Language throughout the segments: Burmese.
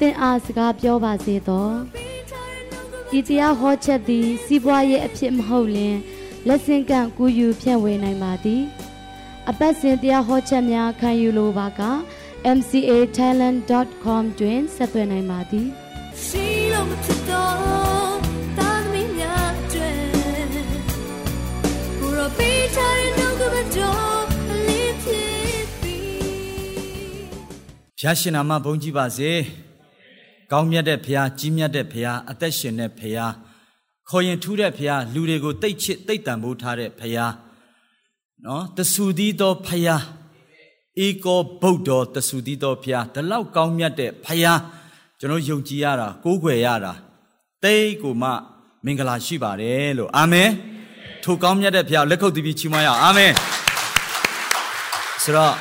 သင်အားစကားပြောပါစေသောဤတရားဟောချက်သည် စီးပွားရေးအဖြစ်မဟုတ်လျင်လက်ဆင့်ကန့်ကူးယူဖြန့်ဝေနိုင်ပါသည် အပတ်စဉ်တရားဟောချက်များခံယူလိုပါက mcatalent.com တွင်ဆက်သွယ်နိုင်ပါသည်ရှိလို့မဖြစ်တော့တာသမီးများတွေဘုရောပေးချင်နှုတ်ကပတ်တော်လေးဖြစ်ပြီးဖျားရှင်နာမဘုန်းကြီးပါစေ ကောင်းမြတ်တဲ့ဖျားကြီးမြတ်တဲ့ဖျားအသက်ရှင်တဲ့ဖျားခေါ်ရင်ထူးတဲ့ဖျားလူတွေကိုတိတ်ချစ်တိတ်တန်ဖိုးထားတဲ့ဖျားနော်တဆူသီးသောဖျားဧကောဗုဒ္ဓတဆူသီးသောဖျားဒီလောက်ကောင်းမြတ်တဲ့ဖျားကျွန်တော်ယုံကြည်ရတာကိုးကွယ်ရတာတိတ်ကိုမှမင်္ဂလာရှိပါတယ်လို့အာမင်ထိုကောင်းမြတ်တဲ့ဖျားလက်ခုပ်တီးပြီးချီးမွမ်းရအောင်အာမင်ဆိုတော့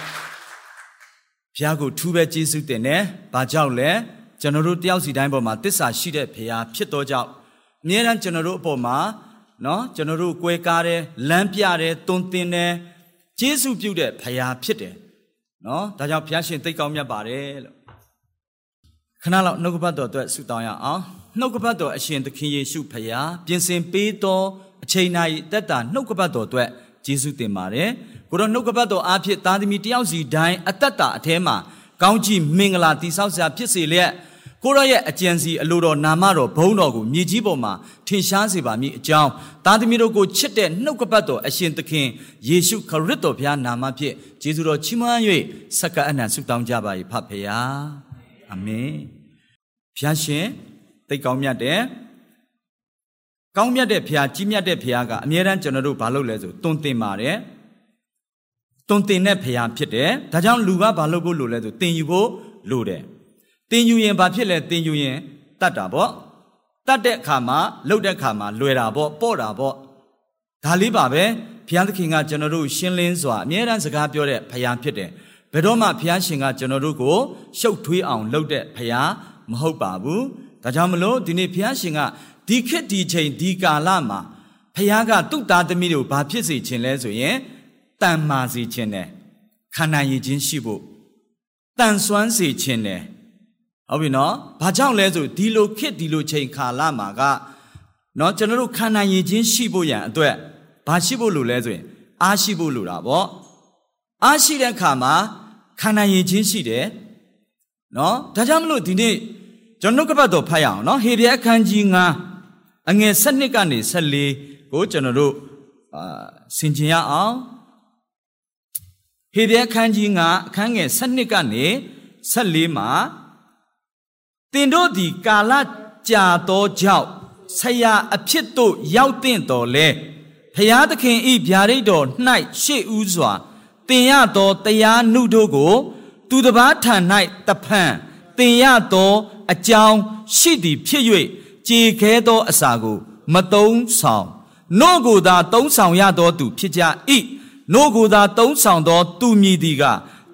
ဘုရားကိုထူးပဲကျေးဇူးတင်တယ်။ဘာကြောင့်လဲ။ ကျွန်တော်တို့တယောက်စီတိုင်းပေါ်မှာတစ္ဆာရှိတဲ့ဘုရားဖြစ်သောကြောင့်အမြဲတမ်းကျွန်တော်တို့အပေါ်မှာနော်ကျွန်တော်တို့ကွဲကားတယ်လမ်းပြတယ်တွန်းတင်တယ်ကျေးဇူးပြုတဲ့ဘုရားဖြစ်တယ်။နော်ဒါကြောင့်ဘုရားရှင်သိတ်ကောင်းမြတ်ပါတယ်လို့ခဏလောက်နှုတ်ကပတ်တော်အတွက်ဆုတောင်းရအောင်။နှုတ်ကပတ်တော်အရှင်သခင်ယေရှုဘုရားပြင်ဆင်ပေးသောအချိန်၌တက်တာနှုတ်ကပတ်တော်အတွက်ကျေးဇူးတင်ပါတယ်။ကိုတော့နှုတ်ကပတ်တော်အားဖြင့်သားသမီးတယောက်စီတိုင်းအသက်တာအแทမှာ ကောင်းကြီးမင်္ဂလာတိဆောက်စရာဖြစ်စေလျက်ကိုရောရဲ့အကြံစီအလိုတော်နာမတော်ဘုန်းတော်ကိုမြေကြီးပေါ်မှာထင်ရှားစေပါမည်အကြောင်းသားသမီးတို့ကိုချစ်တဲ့နှုတ်ကပတ်တော်အရှင်သခင်ယေရှုခရစ်တော်ဘုရားနာမဖြင့်ကျေးဇူးတော်ချီးမွမ်း၍စက္ကအနံဆုတောင်းကြပါ၏ဖဖေယာအာမင်ဘုရားရှင်သိတ်ကောင်းမြတ်တဲ့ကောင်းမြတ်တဲ့ဘုရားကြီးမြတ်တဲ့ဘုရားကအမြဲတမ်းကျွန်တော်တို့ဘာလုပ်လဲဆိုတွင်တင်ပါတယ် တွင်တင်တဲ့ဘုရားဖြစ်တယ်ဒါကြောင့်လူကဘာလုပ်ဖို့လိုလဲဆိုတင်ယူဖို့လိုတယ်တင်ယူရင်ဘာဖြစ်လဲတင်ယူရင်တတ်တာပေါ့တတ်တဲ့အခါမှာလှုပ်တဲ့အခါမှာလွယ်တာပေါ့ပေါ့တာပေါ့ဒါလေးပါပဲဘုရားသခင်ကကျွန်တော်တို့ရှင်းလင်းစွာအမြဲတမ်းစကားပြောတဲ့ဘုရားဖြစ်တယ်ဘယ်တော့မှဘုရားရှင်ကကျွန်တော်တို့ကိုရှုပ်ထွေးအောင်လုပ်တဲ့ဘုရားမဟုတ်ပါဘူးဒါကြောင့်မလို့ဒီနေ့ဘုရားရှင်ကဒီခေတ်ဒီချိန်ဒီကာလမှာဘုရားကသူ့သားသမီးတွေကိုဘာဖြစ်စေခြင်းလဲဆိုရင် တန်မာစေခြင်းတယ်ခန္ဓာရည်ချင်းရှိဖို့တန်ဆွမ်းစေခြင်းတယ်ဟုတ်ပြီနော်ဘာကြောင့်လဲဆိုဒီလိုခေတ်ဒီလိုချိန်ခါလာမှာကနော်ကျွန်တော်တို့ခန္ဓာရည်ချင်းရှိဖို့ရန်အတွက်ဘာရှိဖို့လိုလဲဆိုရင်အားရှိဖို့လိုတာပေါ့အားရှိတဲ့အခါမှာခန္ဓာရည်ချင်းရှိတယ်နော်ဒါကြောင့်မလို့ဒီနေ့ကျွန်တော်ကပတ်တော်ဖတ်ရအောင်နော်ဟေဘရဲအခန်းကြီး9အငယ်7ကနေ14ကိုကျွန်တော်တို့အာဆင်ခြင်ရအောင် ဟေဘရဲအခန်းကြီး9အခန်းငယ်7ကနေ14မှာတင်တို့သည်ကာလကြာသောကြောင့်ဆရာအဖြစ်သို့ရောက်တဲ့တော်လဲဖျားသခင်ဤဗျာဒိတ်တော်၌ရှေ့ဦးစွာတင်ရသောတရားနှုတို့ကို သူတစ်ပါးထံ၌တဖန်တင်ရသောအကြောင်းရှိသည်ဖြစ်၍ကြေခဲသောအစာကို မတုံးဆောင်နို့ကိုသာတုံးဆောင်ရသောသူဖြစ်ကြ၏ နို့ကိုသာတုံးဆောင်သော သူမည်သည်က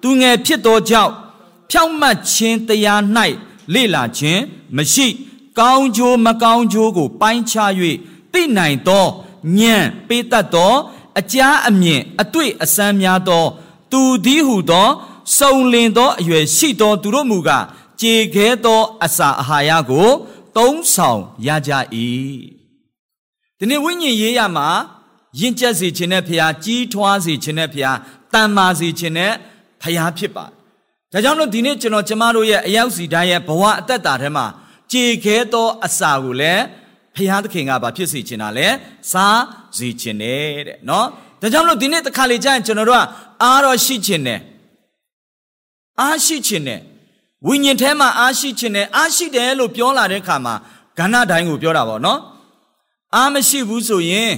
သူငယ်ဖြစ်သောကြောင့်ဖြောင့်မတ်ခြင်းတရား၌လေ့လာခြင်းမရှိကောင်းကျိုးမကောင်းကျိုးကို ပိုင်းခြား၍သိနိုင်သောဉာဏ်ပေးတတ်သော အကြားအမြင်အတွေ့အစမ်းများသော သူသည်ဟုသောစုံလင်သောအရွယ်ရှိသောသူတို့မူကားကြေခဲသောအစာအာဟာရကို သုံးဆောင်ရကြ၏ဒီနေ့ဝိညာဉ်ရေးရမှာ ယဉ်ကျက်စေခြင်းနဲ့ဖျားကြီးထွားစေခြင်းနဲ့ဖျားတန်မာစေခြင်းနဲ့ဖျားဖြစ်ပါတယ်ဒါကြောင့်လို့ဒီနေ့ကျွန်တော်ကျမတို့ရဲ့အရောက်စီတိုင်းရဲ့ဘဝအသက်တာထဲမှာကြေခဲသောအစာကိုလည်းဖျားသခင်ကဘာဖြစ်စေချင်တာလဲစားစေချင်တယ်တဲ့နော်ဒါကြောင့်လို့ဒီနေ့တစ်ခါလေကြာရင်ကျွန်တော်တို့ကအားတော့ရှိချင်တယ်အားရှိချင်တယ်ဝိညာဉ်ထဲမှာအားရှိချင်တယ်အားရှိတယ်လို့ပြောလာတဲ့အခါမှာကဏ္ဍတိုင်းကိုပြောတာပေါ့နော်အားမရှိဘူးဆိုရင်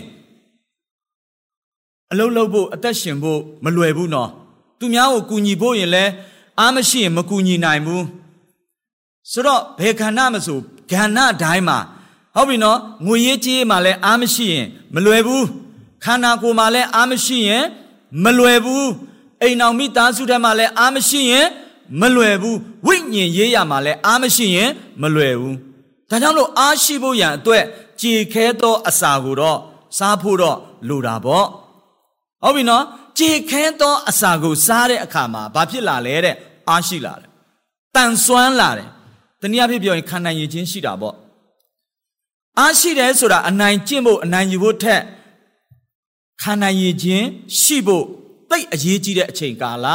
အလုံးလုံးဖို့အသက်ရှင်ဖို့မလွယ်ဘူးနော်သူများကိုကူညီဖို့ရင်လည်းအားမရှိရင်မကူညီနိုင်ဘူးဆိုတော့ဘယ်ခန္ဓာမဆိုကဏ္ဍတိုင်းမှာဟုတ်ပြီနော်ငွေရေးကြေးမှာလည်းအားမရှိရင်မလွယ်ဘူးခန္ဓာကိုယ်မှာလည်းအားမရှိရင်မလွယ်ဘူးအိမ်အောင်မိသားစုထဲမှာလည်းအားမရှိရင်မလွယ်ဘူးဝိညာဉ်ရေးရမှာလည်းအားမရှိရင်မလွယ်ဘူးဒါကြောင့်လို့အားရှိဖို့ရန်အတွက်ကြည်ခဲသောအစာကိုတော့စားဖို့တော့လိုတာပေါ့ ဟုတ်ပြီနော်ကြည်ခဲသောအစာကိုစားတဲ့အခါမှာဘာဖြစ်လာလဲတဲ့အားရှိလာတယ်တန်ဆွမ်းလာတယ်တနည်းအားဖြင့်ပြောရင်ခံနိုင်ရခြင်းရှိတာပေါ့အားရှိတယ်ဆိုတာအနိုင်ကျင့်ဖို့အနိုင်ယူဖို့ထက်ခံနိုင်ရခြင်းရှိဖို့တိတ်အရေးကြီးတဲ့အချိန်ကာလ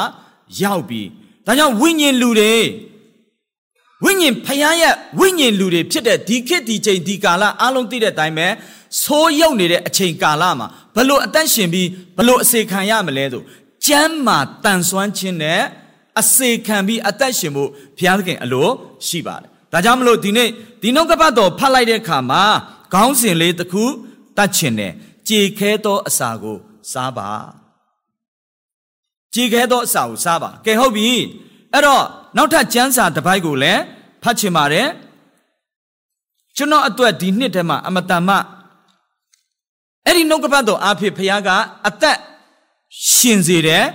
ရောက်ပြီဒါကြောင့်ဝိညာဉ်လူတွေ ဝိညာဉ်ဖယားရဲ့ဝိညာဉ်လူတွေဖြစ်တဲ့ဒီခေတ်ဒီချိန်ဒီကာလအားလုံးသိတဲ့အတိုင်းပဲဆိုးရုပ်နေတဲ့အချိန်ကာလမှာဘလို့အသက်ရှင်ပြီးဘလို့အစေခံရမလဲဆိုကျမ်းမာတန်ဆွမ်းခြင်းနဲ့အစေခံပြီးအသက်ရှင်ဖို့ဘုရားသခင်အလိုရှိပါတယ်။ဒါကြောင့်မလို့ဒီနေ့ဒီနှုတ်ကပတ်တော်ဖတ်လိုက်တဲ့အခါမှာခေါင်းစဉ်လေးတစ်ခုတတ်ချင်တယ်။ကြေခဲသောအစာကိုစားပါ။ကြေခဲသောအစာကိုစားပါ။ကဲဟုတ်ပြီ။အဲ့တော့ နောက်ထပ်ကျမ်းစာတစ်ပိုက်ကိုလည်းဖတ်ချင်ပါတယ်။ကျွန်တော်အတွက်ဒီနှစ်ထဲမှာအမတန်မှအဲ့ဒီနှုတ်ကပတ်တော်အဖြစ်ဖခင်ကအသက်ရှင်စေတယ်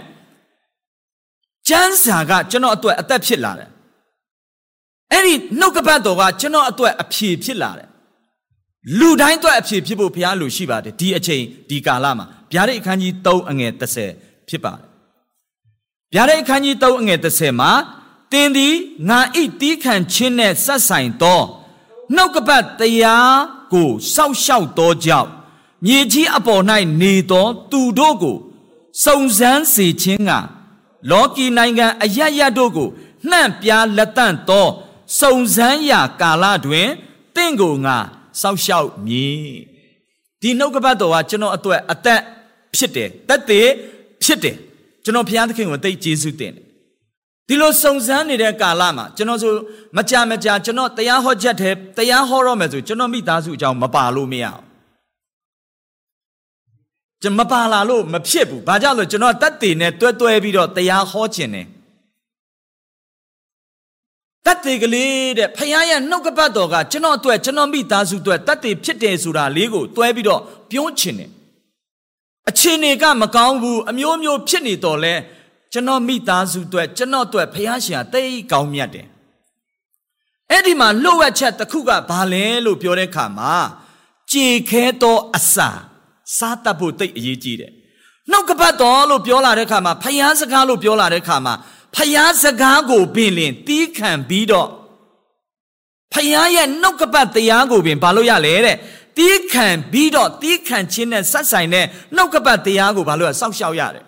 ကျမ်းစာကကျွန်တော်အတွက်အသက်ဖြစ်လာတယ်အဲ့ဒီနှုတ်ကပတ်တော်ကကျွန်တော်အတွက်အဖြေဖြစ်လာတယ်လူတိုင်းအတွက်အဖြေဖြစ်ဖို့ဘုရားလူရှိပါတယ်ဒီအချိန်ဒီကာလမှာဗျာဒိတ်အခန်းကြီး3အငယ်30ဖြစ်ပါတယ်ဗျာဒိတ်အခန်းကြီး3အငယ်30မှာ တင်းသည်ငါဣတီးခံခြင်းနဲ့ဆက်ဆိုင်သောနှုတ်ကပတ်တရားကိုစောက်ရှောက်သောကြောင့်မြေကြီးအပေါ်၌နေသောသူတို့ကိုစုံစမ်းစေခြင်းကလောကီနိုင်ငံအရရတို့ကိုနှံ့ပြားလက်တန့်သောစုံစမ်းရာကာလတွင်တင့်ကိုငါစောက်ရှောက်မည်ဒီနှုတ်ကပတ်တော်ကကျွန်တော်အတွက်အသက်ဖြစ်တယ်တက်တဲ့ဖြစ်တယ်ကျွန်တော်ဘုရားသခင်ကိုသိကျေးဇူးတင်တယ် ဒီလိုစုံစမ်းနေတဲ့ကာလမှာကျွန်တော်ဆိုမကြမကြကျွန်တော်တရားဟောချက်တဲ့တရားဟောတော့မယ်ဆိုကျွန်တော်မိသားစုအကြောင်းမပါလို့မရအောင်ကျွန်မပါလာလို့မဖြစ်ဘူးဘာကြောင့်လဲကျွန်တော်တက်တည်နဲ့တွဲတွဲပြီးတော့တရားဟောခြင်းတယ်တက်တည်ကလေးတဲ့ဖခင်ရဲ့နှုတ်ကပတ်တော်ကကျွန်တော်အတွက်ကျွန်တော်မိသားစုအတွက်တက်တည်ဖြစ်တယ်ဆိုတာလေးကိုတွဲပြီးတော့ပြောခြင်းတယ်အချင်းတွေကမကောင်းဘူးအမျိုးမျိုးဖြစ်နေတော့လဲ ကျွန်တော်မိသားစုအတွက်ကျွန်တော်အတွက်ဖခင်ရှင်ကတိတ်ကောင်းမြတ်တယ်အဲ့ဒီမှာလှုပ်ဝက်ချက်တစ်ခုကဘာလဲလို့ပြောတဲ့အခါမှာကြေခဲသောအစာစားတတ်ဖို့တိတ်အရေးကြီးတယ်နှုတ်ကပတ်တော်လို့ပြောလာတဲ့အခါမှာဖျားစကားလို့ပြောလာတဲ့အခါမှာဖျားစကားကိုပင်လင်တီးခံပြီးတော့ဖျားရဲ့နှုတ်ကပတ်တရားကိုပင်ဘာလို့ရလဲတဲ့တီးခံပြီးတော့တီးခံခြင်းနဲ့ဆက်ဆိုင်တဲ့နှုတ်ကပတ်တရားကိုဘာလို့ရစောက်ရှောက်ရတယ်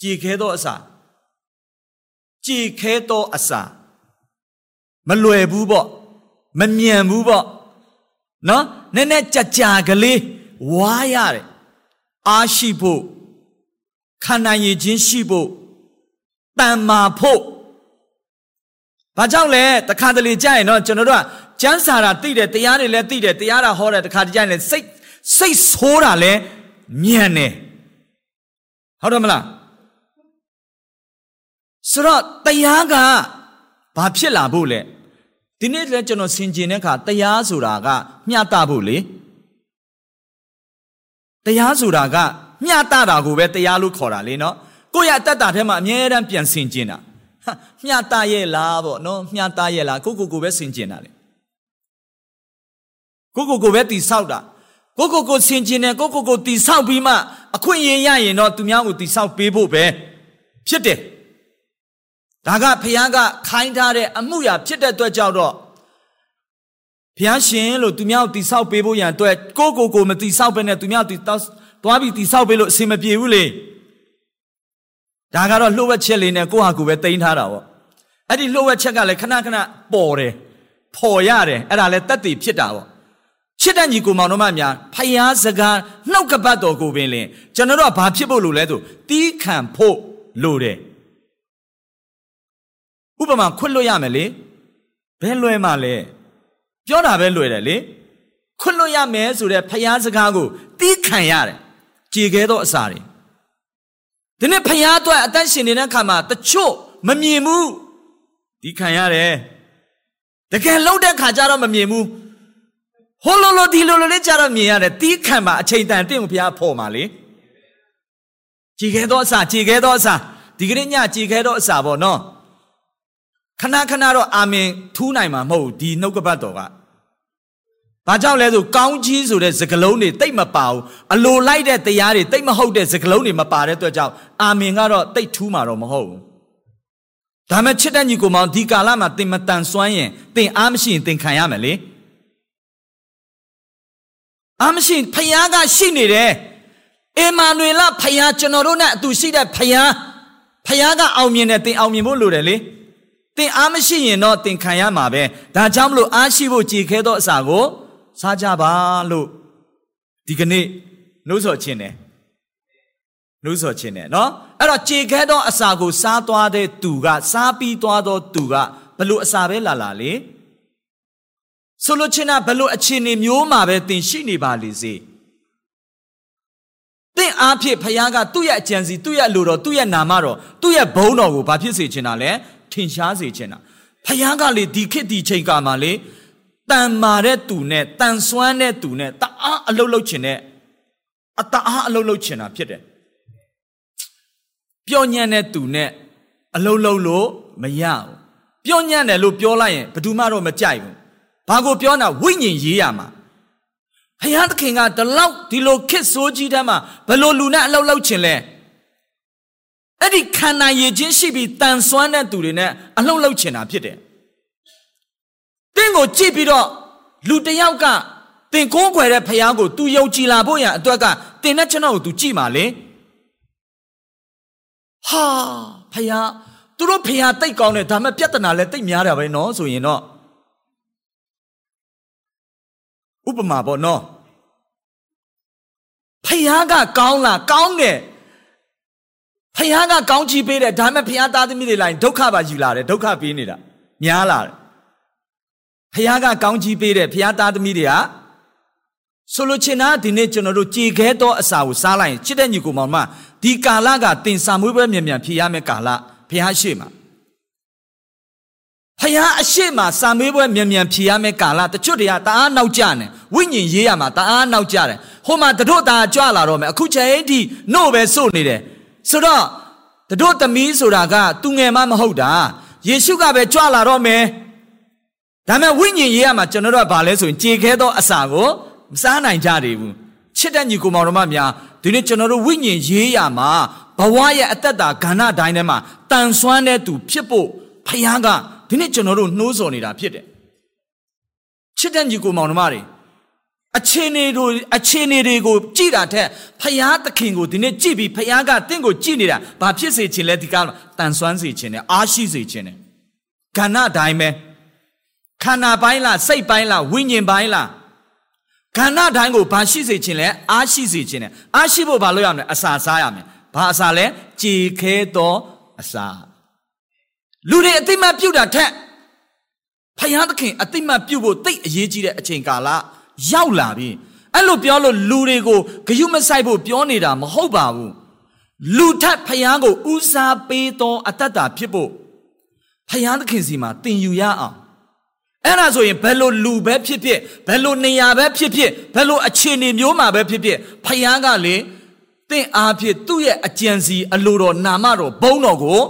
ကြည်ခဲသောအစာကြည်ခဲသောအစာမလွယ်ဘူးပေါ့မမြန်ဘူးပေါ့နော်နည်းနည်းကြကြကလေးဝါရတယ်အားရှိဖို့ခန္ဓာရည်ချင်းရှိဖို့တန်မာဖို့ဘာကြောင့်လဲတခါတလေကြာရင်တော့ကျွန်တော်တို့ကကျမ်းစာတာသိတယ်တရားတွေလည်းသိတယ်တရားတာဟောတယ်တခါတကြရင်လည်းစိတ်စိတ်ဆိုးတာလည်းမြန်တယ်ဟုတ်တယ်မလား ဆိုတော့တရားကဘာဖြစ်လာဖို့လဲဒီနေ့လည်းကျွန်တော်ဆင်ခြင်တဲ့အခါတရားဆိုတာကမျှတဖို့လေတရားဆိုတာကမျှတတာကိုပဲတရားလို့ခေါ်တာလေနော်ကိုယ့်ရဲ့အတ္တထဲမှာအမြဲတမ်းပြန်ဆင်ခြင်တာဟာမျှတရဲ့လားပေါ့နော်မျှတရဲ့လားကိုကိုကိုပဲဆင်ခြင်တာလေကိုကိုကိုပဲတိဆောက်တာကိုကိုကိုဆင်ခြင်တယ်ကိုကိုကိုတိဆောက်ပြီးမှအခွင့်အရေးရရင်တော့သူများကိုတိဆောက်ပေးဖို့ပဲဖြစ်တယ် ဒါကဖခင်ကခိုင်းထားတဲ့အမှုရာဖြစ်တဲ့အတွက်ကြောင့်တော့ဘုရားရှင်လို့သူများကိုတိဆောက်ပေးဖို့ရန်အတွက်ကိုကိုကိုမတိဆောက်ဘဲနဲ့သူများတိတောက်သွားပြီးတိဆောက်ပေးလို့အဆင်မပြေဘူးလေဒါကတော့လှုပ်ဝက်ချက်လေးနဲ့ကိုဟာကိုပဲတင်ထားတာပေါ့အဲ့ဒီလှုပ်ဝက်ချက်ကလည်းခဏခဏပေါ်တယ်ပေါ်ရတယ်အဲ့ဒါလည်းတက်တည်ဖြစ်တာပေါ့ချစ်တဲ့ညီကိုမောင်တို့မများဖယားစကားနှုတ်ကပတ်တော်ကိုပင်လင်ကျွန်တော်တို့ကဘာဖြစ်ဖို့လို့လဲဆိုတီးခံဖို့လိုတယ် ဥပမာခွတ်လွတ်ရမယ်လေဘယ်လွယ်မှလဲပြောတာပဲလွယ်တယ်လေခွတ်လွတ်ရမယ်ဆိုတဲ့ဖျားစကားကိုတီးခံရတယ်ကြည်ခဲသောအစာတွေဒီနေ့ဖျားအတွက်အသက်ရှင်နေတဲ့အခါမှာတချို့မမြင်ဘူးတီးခံရတယ်တကယ်လှုပ်တဲ့ခါကျတော့မမြင်ဘူးဟိုလိုလိုဒီလိုလိုလေးကြတော့မြင်ရတယ်တီးခံမှာအချိန်တန်တင့်ကိုဘုရားဖော်မှာလေကြည်ခဲသောအစာကြည်ခဲသောအစာဒီကနေ့ညကြည်ခဲသောအစာပေါ့နော် ခဏခဏတော့အာမင်ထူးနိုင်မှာမဟုတ်ဘူးဒီနှုတ်ကပတ်တော်ကဘာကြောင့်လဲဆိုကောင်းကြီးဆိုတဲ့စကလုံးတွေတိတ်မပါဘူးအလိုလိုက်တဲ့တရားတွေတိတ်မဟုတ်တဲ့စကလုံးတွေမပါတဲ့အတွက်ကြောင့်အာမင်ကတော့တိတ်ထူးမှာတော့မဟုတ်ဘူးဒါမဲ့ချစ်တဲ့ညီကိုမောင်ဒီကာလမှာသင်မတန်ဆွမ်းရင်သင်အားမရှိရင်သင်ခံရမယ်လေအားမရှိဖယားကရှိနေတယ်အေမာနွေလဖယားကျွန်တော်တို့နဲ့အတူရှိတဲ့ဖယားဖယားကအောင်မြင်တယ်သင်အောင်မြင်ဖို့လိုတယ်လေ သင်အားမရှိရင်တော့သင်ခံရမှာပဲဒါကြောင့်မလို့အားရှိဖို့ကြည်ခဲသောအစာကိုစားကြပါလို့ဒီကနေ့နှိုးဆော်ခြင်းတယ်နှိုးဆော်ခြင်းတယ်နော်အဲ့တော့ကြည်ခဲသောအစာကိုစားသွားတဲ့သူကစားပြီးသွားသောသူကဘလို့အစာပဲလာလာလေဆိုလိုချင်တာဘလို့အခြေအနေမျိုးမှာပဲသင်ရှိနေပါလေစေသင်အားဖြင့်ဖခင်ကသူ့ရဲ့အကြံစီသူ့ရဲ့အလိုတော်သူ့ရဲ့နာမတော်သူ့ရဲ့ဘုန်းတော်ကိုဘာဖြစ်စေချင်တာလဲ ထင်ရှားစေချင်တာဖခင်ကလေဒီခေတ်ဒီချိန်ကာမှာလေတန်မာတဲ့သူနဲ့တန်ဆွမ်းတဲ့သူနဲ့တအားအလုတ်လုတ်ချင်တဲ့အတအားအလုတ်လုတ်ချင်တာဖြစ်တယ်ပျော့ညံ့တဲ့သူနဲ့အလုတ်လုတ်လို့မရဘူးပျော့ညံ့တယ်လို့ပြောလိုက်ရင်ဘယ်သူမှတော့မကြိုက်ဘူးဘာကိုပြောတာဝိညာဉ်ရေးရမှာဘုရားသခင်ကဒီလောက်ဒီလိုခစ်ဆိုးကြီးတမ်းမှာဘယ်လိုလူနဲ့အလောက်လောက်ချင်လဲ အဲ့ဒီခန္ဓာရည်ချင်းရှိပြီးတန်ဆွမ်းတဲ့သူတွေနဲ့အလှုပ်လှုပ်ချင်တာဖြစ်တယ်။တင့်ကိုကြည့်ပြီးတော့လူတယောက်ကတင်ကိုးကွယ်တဲ့ဖះကို तू ယုံကြည်လာဖို့ရအတွက်ကတင်တဲ့ကျွန်တော်ကို तू ကြည့်ပါလေ။ဟာဖះသူတို့ဖះတိတ်ကောင်းတယ်ဒါမှပြဿနာလည်းတိတ်များတာပဲနော်ဆိုရင်တော့ဥပမာပေါ့နော်။ဖះကကောင်းလားကောင်းတယ် ဖယားကကောင်းချီးပေးတယ်ဒါပေမဲ့ဖယားသားသမီးတွေလိုက်ဒုက္ခပါယူလာတယ်ဒုက္ခပေးနေတာများလာတယ်ဖယားကကောင်းချီးပေးတယ်ဖယားသားသမီးတွေကဆိုလိုချင်တာဒီနေ့ကျွန်တော်တို့ကြည်ခဲသောအစာကိုစားလိုက်ရင်ချစ်တဲ့ညီကိုမောင်မဒီကာလကတင်စာမွေးပွဲမြန်မြန်ဖြေရမယ့်ကာလဖယားရှိမှာဖယားအရှိမစာမေးပွဲမြန်မြန်ဖြေရမယ့်ကာလတချို့တွေကတအားနောက်ကျနေဝိညာဉ်ရေးရမှာတအားနောက်ကျတယ်ဟိုမှာတတို့သားကြွလာတော့မယ်အခုချိန်ထိနှုတ်ပဲစို့နေတယ် ဆိုတော့တတို့သမီးဆိုတာကသူငယ်မမဟုတ်တာယေရှုကပဲကြွလာတော့မယ်ဒါမဲ့ဝိညာဉ်ရေးရမှာကျွန်တော်တို့ကဘာလဲဆိုရင်ကြေခဲသောအစာကိုမစားနိုင်ကြသေးဘူးချစ်တဲ့ညီကိုမောင်တော်မများဒီနေ့ကျွန်တော်တို့ဝိညာဉ်ရေးရမှာဘဝရဲ့အသက်တာဂန္ဓတိုင်းထဲမှာတန်ဆွမ်းတဲ့သူဖြစ်ဖို့ဖခင်ကဒီနေ့ကျွန်တော်တို့နှိုးဆော်နေတာဖြစ်တယ်ချစ်တဲ့ညီကိုမောင်နှမတွေ အခြေအနေတို့အခြေအနေတွေကိုကြည်တာထက်ဖယားသခင်ကိုဒီနေ့ကြည်ပြီးဖယားကတင့်ကိုကြည်နေတာဘာဖြစ်စေခြင်းလဲဒီကတန်ဆွမ်းစေခြင်းနဲ့အားရှိစေခြင်းနဲ့ခန္ဓာတိုင်းပဲခန္ဓာပိုင်းလားစိတ်ပိုင်းလားဝိညာဉ်ပိုင်းလားခန္ဓာတိုင်းကိုဘာရှိစေခြင်းလဲအားရှိစေခြင်းနဲ့အားရှိဖို့ဘာလုပ်ရမလဲအစာစားရမယ်ဘာအစာလဲကြည်ခဲသောအစာလူတွေအသိမှတ်ပြုတာထက်ဖယားသခင်အသိမှတ်ပြုဖို့တိတ်အရေးကြီးတဲ့အချိန်ကာလ ရောက်လာပြီအဲ့လိုပြောလို့လူတွေကိုဂယုမဆိုင်ဖို့ပြောနေတာမဟုတ်ပါဘူးလူထက်ဖယားကိုဦးစားပေးသောအတ္တတာဖြစ်ဖို့ဖယားသခင်စီမှာတင်ယူရအောင်အဲ့ဒါဆိုရင်ဘယ်လိုလူပဲဖြစ်ဖြစ်ဘယ်လိုနေရာပဲဖြစ်ဖြစ်ဘယ်လိုအခြေအနေမျိုးမှာပဲဖြစ်ဖြစ်ဖယားကလေတင့်အားဖြင့်သူ့ရဲ့အကြံစီအလိုတော်နာမတော်ဘုန်းတော်ကို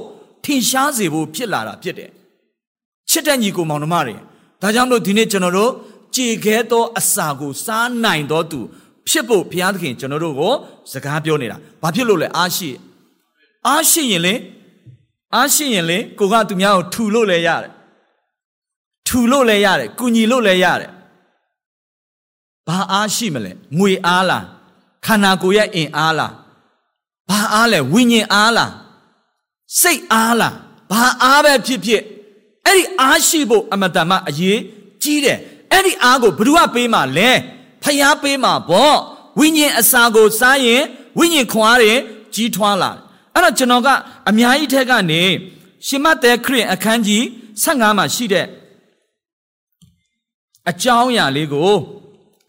ထင်ရှားစေဖို့ဖြစ်လာတာဖြစ်တယ်ချစ်တဲ့ညီကိုမောင်နှမတွေဒါကြောင့်မို့ဒီနေ့ကျွန်တော်တို့ ကြည်ခဲသောအစာကိုစားနိုင်တော်သူဖြစ်ဖို့ဘုရားသခင်ကျွန်တော်တို့ကိုစကားပြောနေတာဘာဖြစ်လို့လဲအားရှိအားရှိရင်လေအားရှိရင်လေကိုကသူများကိုထူလို့လည်းရတယ်ထူလို့လည်းရတယ်ကုညီလို့လည်းရတယ်ဘာအားရှိမလဲငွေအားလားခန္ဓာကိုယ်ရဲ့အင်အားလားဘာအားလဲဝိညာဉ်အားလားစိတ်အားလားဘာအားပဲဖြစ်ဖြစ်အဲ့ဒီအားရှိဖို့အမတန်မှအရေးကြီးတယ် အဲ့ဒီအားကိုဘ누구ကပေးမှလဲဖျားပေးမှပေါ့ဝိညာဉ်အစာကိုစားရင်ဝိညာဉ်ခွန်အားတွေကြီးထွားလာအဲ့တော့ကျွန်တော်ကအများကြီးထက်ကနေရှင်မသက်ခရစ်အခန်းကြီး15မှာရှိတဲ့အကြောင်းအရာလေးကို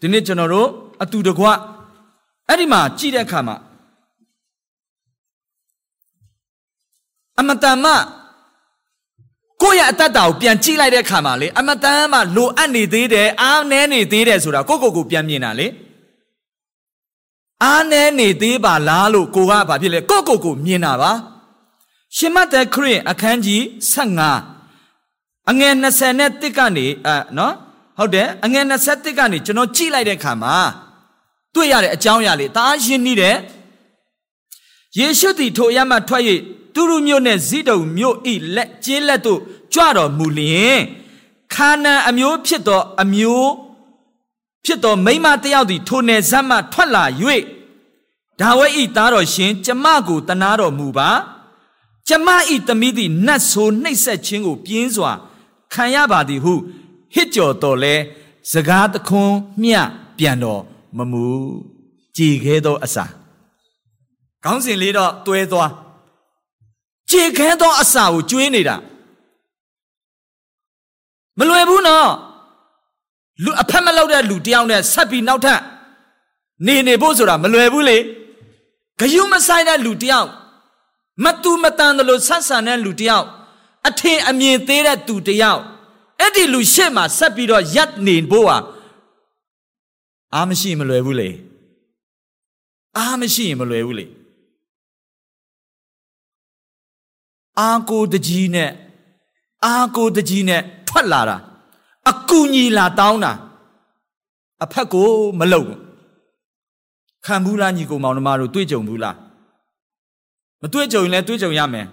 ဒီနေ့ကျွန်တော်တို့အတူတကွအဲ့ဒီမှာကြည့်တဲ့အခါမှာအမတန်မှ ကိုကိုယ့်ရဲ့အတ္တကိုပြန်ကြည့်လိုက်တဲ့အခါမှာလေအမတန်မှလိုအပ်နေသေးတယ်အားနည်းနေသေးတယ်ဆိုတာကိုယ့်ကိုယ်ကိုပြန်မြင်တာလေအားနည်းနေသေးပါလားလို့ကိုကဘာဖြစ်လဲကိုယ့်ကိုယ်ကိုမြင်တာပါရှင်မသက်ခရစ်အခန်းကြီး15အငယ်21ကနေအဲနော်ဟုတ်တယ်အငယ်21ကနေကျွန်တော်ကြည့်လိုက်တဲ့အခါမှာတွေ့ရတဲ့အကြောင်းအရာလေးတအားရှင်းနေတယ်ယေရှုသည်ထိုအရမထွက်၍ တူရုမြို့နှင့်ဇိဒုံမြို့ဤလက်ကျေးလက်တို့ကြွတော်မူလျင်ခါနန်အမျိုးဖြစ်သောအမျိုးဖြစ်သောမိန်းမတစ်ယောက်သည်ထိုနယ်ဇက်မှထွက်လာ၍ဒါဝိဒ်ဤသားတော်ရှင် ကျမကိုတနာတော်မူပါကျမဤသမီးသည်နတ်ဆိုးနှိပ်စက်ခြင်းကိုပြင်းစွာ ခံရပါသည်ဟု ဟစ်ကြော်တော်လဲစကားတခွန်းမျှပြန်တော်မမူကြည်ခဲသောအစာခေါင်းစဉ်လေးတော့တွဲသွား ကြည်ခဲသောအစာကိုကျွေးနေတာမလွယ်ဘူးနော်လူအဖက်မလောက်တဲ့လူတယောက်နဲ့ဆက်ပြီးနောက်ထပ်နေနေဖို့ဆိုတာမလွယ်ဘူးလေဂယုမဆိုင်တဲ့လူတယောက်မတူမတန်တယ်လို့ဆက်ဆံတဲ့လူတယောက်အထင်အမြင်သေးတဲ့သူတယောက်အဲ့ဒီလူရှေ့မှာဆက်ပြီးတော့ရပ်နေဖို့ဟာအားမရှိမလွယ်ဘူးလေအားမရှိရင်မလွယ်ဘူးလေ အာကိုတကြီးနဲ့အာကိုတကြီးနဲ့ထွက်လာတာအကူညီလာတောင်းတာအဖက်ကိုမလုံဘူးခံဘူးလားညီကိုမောင်နှမတို့တွေ့ကြုံဘူးလားမတွေ့ကြုံရင်လည်းတွေ့ကြုံရမယ်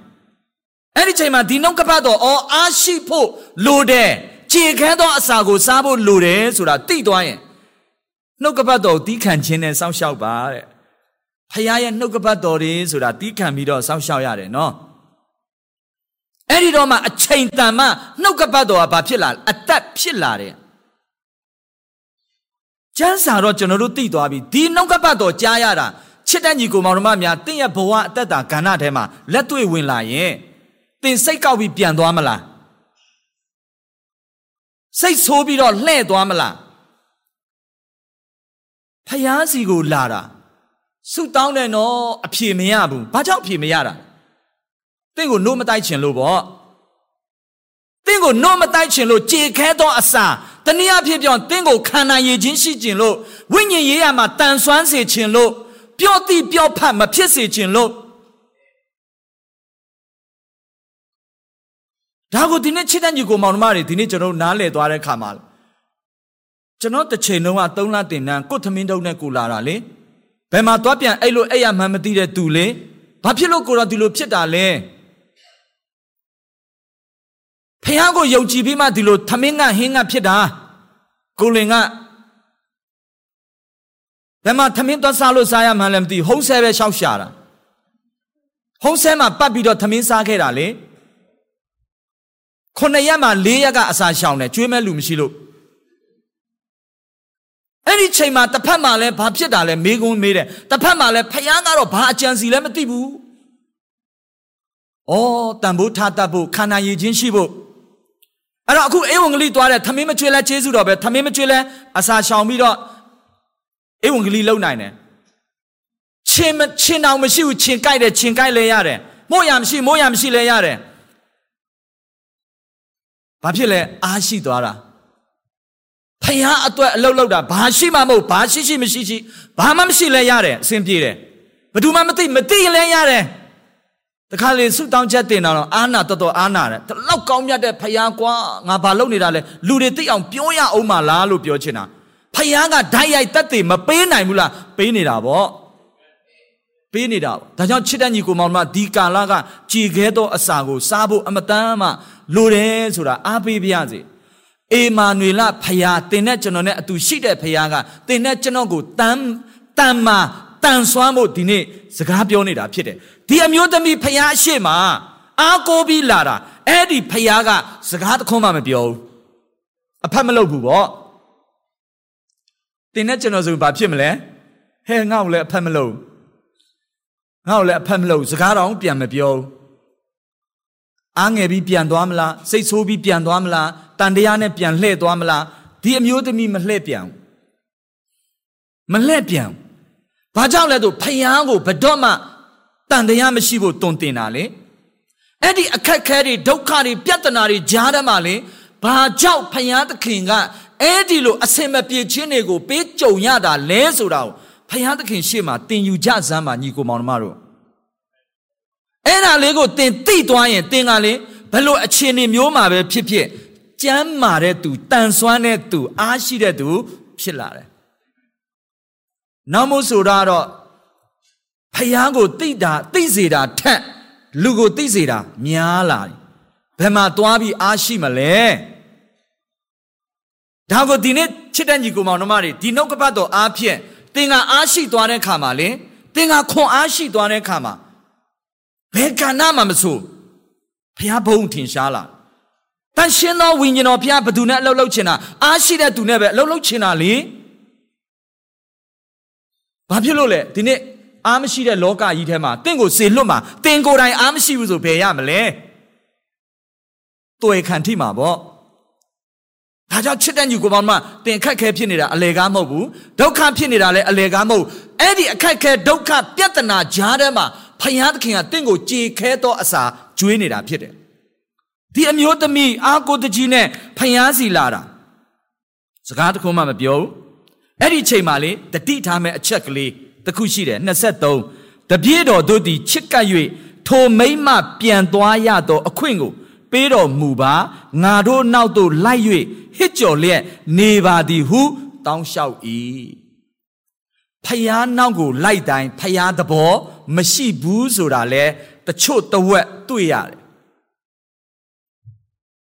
အဲ့ဒီချိန်မှာဒီနှုတ်ကပတ်တော်အော်အားရှိဖို့လိုတယ်ခြေခဲသောအစာကိုစားဖို့လိုတယ်ဆိုတာသိသွားရင်နှုတ်ကပတ်တော်တီးခံခြင်းနဲ့စောင့်ရှောက်ပါတဲ့ဖခင်ရဲ့နှုတ်ကပတ်တော်တွေဆိုတာတီးခံပြီးတော့စောင့်ရှောက်ရတယ်နော် အဲ့ဒီတော့မှအချိန်တန်မှနှုတ်ကပတ်တော်ကဘာဖြစ်လာအသက်ဖြစ်လာတယ်ကျမ်းစာတော့ကျွန်တော်တို့သိသွားပြီဒီနှုတ်ကပတ်တော်ကြားရတာချစ်တဲ့ညီကိုမောင်နှမများတင့်ရဲ့ဘဝအသက်တာကဏ္ဍထဲမှာလက်တွေ့ဝင်လာရင်တင်စိတ်ကောက်ပြီးပြန်သွားမလားစိတ်ဆိုးပြီးတော့လှဲ့သွားမလားဖယားစီကိုလာတာဆုတောင်းတယ်နော်အဖြေမရဘူးဘာကြောင့်အဖြေမရတာ တင့်ကိုနှုတ်မတိုက်ချင်လို့ပေါ့တင့်ကိုနှုတ်မတိုက်ချင်လို့ကြေခဲသောအစာတနည်းအားဖြင့်ပြောတင်းကိုခန္ဓာရည်ချင်းရှိခြင်းလို့ဝိညာဉ်ရေးရမှာတန်ဆွမ်းစေခြင်းလို့ပျော့တိပျော့ဖတ်မဖြစ်စေခြင်းလို့ဒါကိုဒီနေ့ချစ်တဲ့ညီကိုမောင်နှမတွေဒီနေ့ကျွန်တော်နားလည်သွားတဲ့ခါမှာကျွန်တော်တစ်ချိန်လုံးက၃လတင်တန်းကိုသမင်းတုံးနဲ့ကိုလာတာလေဘယ်မှာသွားပြန်အဲ့လိုအဲ့ရမှန်းမသိတဲ့သူလေဘာဖြစ်လို့ကိုတော့ဒီလိုဖြစ်တာလဲ ဖះကိုယုံကြည်ပြီးမှဒီလိုသမင်းကဟင်းကဖြစ်တာကိုလင်ကဘယ်မှာသမင်းသွားစားလို့စားရမှန်းလည်းမသိဟုံးဆဲပဲရှောက်ရှာတာဟုံးဆဲမှာပတ်ပြီးတော့သမင်းစားခဲ့တာလေခုနှစ်ရက်မှာ၄ရက်ကအစာရှောင်တယ်ကျွေးမဲ့လူမရှိလို့အဲ့ဒီချိန်မှာတစ်ဖက်မှာလည်းဘာဖြစ်တာလဲမေးခွန်းမေးတယ်တစ်ဖက်မှာလည်းဖယားကတော့ဘာအကြံစီလဲမသိဘူးဩတန်ဖိုးထားတတ်ဖို့ခန္ဓာရည်ချင်းရှိဖို့ အဲ့တော့အခုအေဝံဂေလိသွားတဲ့သမင်းမကျွေးလဲကျေးဇူးတော်ပဲသမင်းမကျွေးလဲအစာရှောင်ပြီးတော့အေဝံဂေလိလုံနိုင်တယ်ချင်းချင်းတောင်မရှိဘူးချင်းကြိုက်တယ်ချင်းကြိုက်လဲရတယ်မို့ရမရှိမို့ရမရှိလဲရတယ်ဘာဖြစ်လဲအားရှိသွားတာဖယားအတွက်အလုတ်လောက်တာဘာရှိမှမဟုတ်ဘာရှိရှိမရှိရှိဘာမှမရှိလဲရတယ်အဆင်ပြေတယ်ဘယ်သူမှမသိမသိရင်လဲရတယ် တခါလေဆုတောင်းချက်တင်တာတော့အာနာတော်တော်အာနာတယ်တလောက်ကောင်းမြတ်တဲ့ဖယားကွာငါဘာလုပ်နေတာလဲလူတွေသိအောင်ပြောရအောင်မလားလို့ပြောချင်တာဖယားကဓာတ်ရိုက်တက်တယ်မပေးနိုင်ဘူးလားပေးနေတာပေါ့ပေးနေတာဒါကြောင့်ချစ်တဲ့ညီကိုမောင်မဒီကာလကကြည်ခဲသောအစာကိုစားဖို့အမတန်မှလိုတယ်ဆိုတာအားပေးပြရစီအေမာနွေလဖယားတင်တဲ့ကျွန်တော်နဲ့အတူရှိတဲ့ဖယားကတင်တဲ့ကျွန်တော်ကိုတန်တန်မာတန်ဆွမ်းဖို့ဒီနေ့စကားပြောနေတာဖြစ်တယ်ဒီအမျိုးသမီးဖယားရှိမှအားကိုးပြီးလာတာအဲ့ဒီဖယားကစကားတခွန်းမှမပြောဘူးအဖက်မလုပ်ဘူးပေါ့တင်တဲ့ကျွန်တော်ဆိုဘာဖြစ်မလဲဟဲငါ့ကိုလည်းအဖက်မလုပ်ငါ့ကိုလည်းအဖက်မလုပ်စကားတော်ပြန်မပြောဘူးအားငယ်ပြီးပြန်သွားမလားစိတ်ဆိုးပြီးပြန်သွားမလားတန်တရားနဲ့ပြန်လှည့်သွားမလားဒီအမျိုးသမီးမလှည့်ပြန်မလှည့်ပြန်ဘာကြောင့်လဲဆိုဖယားကိုဘတော့မှ တန်တရားမရှိဖို့တုံတင်တာလေအဲ့ဒီအခက်ခဲတွေဒုက္ခတွေပြဿနာတွေကြားထဲမှာလေဘာကြောင့်ဖယားသခင်ကအဲ့ဒီလိုအစင်မပြေခြင်းတွေကိုပေးကြုံရတာလဲဆိုတာကိုဖယားသခင်ရှေ့မှာတင်ယူကြစမ်းပါညီကိုမောင်နှမတို့အဲ့ဒါလေးကိုတင်သိသွားရင်တင်ကလေဘယ်လိုအခြေအနေမျိုးမှာပဲဖြစ်ဖြစ်ကြမ်းမာတဲ့သူတန်ဆွမ်းတဲ့သူ အားရှိတဲ့သူ ဖြစ်လာတယ်နောက်မို့ဆိုတော့ ဖယားကိုသိတာသိစေတာထက်လူကိုသိစေတာများလာတယ်ဘယ်မှာသွားပြီးအားရှိမလဲဒါကိုဒီနေ့ချစ်တဲ့ညီကိုမောင်နှမတွေဒီနှုတ်ကပတ်တော်အားဖြင့်သင်ကအားရှိသွားတဲ့ခါမှာလေသင်ကခွန်အားရှိသွားတဲ့ခါမှာဘယ်ကဏ္ဍမှာမဆိုဖျားဘုံထင်ရှားလာတန်ရှင်းသောဝိညာဉ်တော်ဖျားဘသူနဲ့အလုပ်လုပ်ချင်တာအားရှိတဲ့သူနဲ့ပဲအလုပ်လုပ်ချင်တာလေဘာဖြစ်လို့လဲဒီနေ့ အားမရှိတဲ့လောကကြီးထဲမှာတင့်ကိုစေလွတ်မှာတင်ကိုယ်တိုင်အားမရှိဘူးဆိုဘယ်ရမလဲတွေ့ခံထိမှာပေါ့ဒါကြောင့်ချစ်တဲ့ညီကိုပေါင်းမတင်ခက်ခဲဖြစ်နေတာအလေကားမဟုတ်ဘူးဒုက္ခဖြစ်နေတာလည်းအလေကားမဟုတ်အဲ့ဒီအခက်ခဲဒုက္ခပြဿနာကြားထဲမှာဖယားသခင်ကတင့်ကိုကြေခဲသောအစာကျွေးနေတာဖြစ်တယ်ဒီအမျိုးသမီးအာကိုတကြီးနဲ့ဖယားစီလာတာစကားတခုမှမပြောဘူးအဲ့ဒီချိန်မှာလေတတိထားမဲ့အချက်ကလေး တခုရှိတယ်23တပြည့်တော်တို့သည်ချစ်ကပ်၍ထိုမိမ့်မပြန်သွားရသောအခွင့်ကို ပေးတော်မူပါငါတို့နောက်သို့လိုက်၍ဟစ်ကြော်လျက်နေပါသည်ဟုတောင်းလျှောက်၏ဖယားနောက်ကိုလိုက်တိုင်းဖယားသဘော မရှိဘူးဆိုတာလဲတချို့တဝက်တွေ့ရတယ်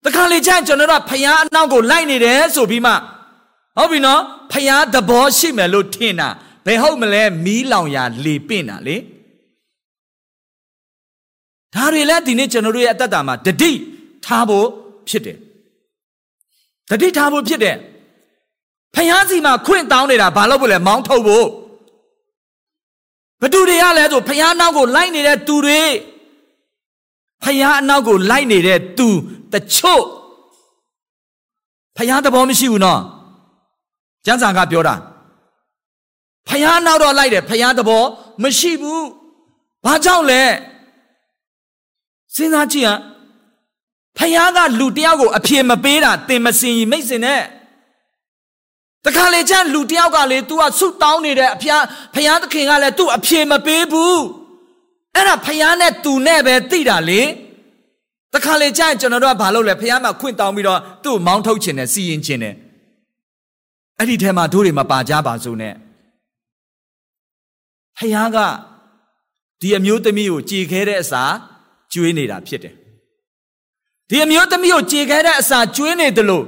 တခါလေကျရင်ကျွန်တော်တို့ဖယားအနောက်ကိုလိုက်နေတယ်ဆိုပြီးမှဟုတ်ပြီနော်ဖယားသဘောရှိမယ်လို့ထင်တာ ဘယ်ဟုတ်မလဲမီးလောင်ရာလေပင့်တာလေဒါတွေလည်းဒီနေ့ကျွန်တော်တို့ရဲ့အတ္တတာမှာတတိထားဖို့ဖြစ်တယ်တတိထားဖို့ဖြစ်တယ်ဖယားစီမှာခွင့်တောင်းနေတာဘာလို့ဖို့လဲမောင်းထုတ်ဖို့ဘသူတွေကလဲဆိုဖယားနောက်ကိုလိုက်နေတဲ့သူတွေဖယားအနောက်ကိုလိုက်နေတဲ့သူတချို့ဖယားသဘောမရှိဘူးနော်ကျမ်းစာကပြောတာ ဖယားနောက်တော့လိုက်တယ်ဖယားသဘောမရှိဘူးဘာကြောင့်လဲစဉ်းစားကြည့်ဟမ်ဖယားကလူတယောက်ကိုအပြေမပေးတာတင်မစင်ကြီးမိတ်စင်နဲ့တခါလေကျန်လူတယောက်ကလေ तू ကဆုတောင်းနေတဲ့အဖျားဖယားသခင်ကလည်း तू အပြေမပေးဘူးအဲ့ဒါဖယားနဲ့ तू နဲ့ပဲသိတာလေတခါလေကျန်ကျွန်တော်တို့ကဘာလုပ်လဲဖယားမှာခွင့်တောင်းပြီးတော့သူ့မောင်းထုတ်ခြင်းနဲ့စီရင်ခြင်းနဲ့အဲ့ဒီထဲမှာတို့တွေမပါကြပါစို့နဲ့ ဖယားကဒီအမျိုးသမီးကိုကြည်ခဲတဲ့အစာကျွေးနေတာဖြစ်တယ်ဒီအမျိုးသမီးကိုကြည်ခဲတဲ့အစာကျွေးနေတယ်လို့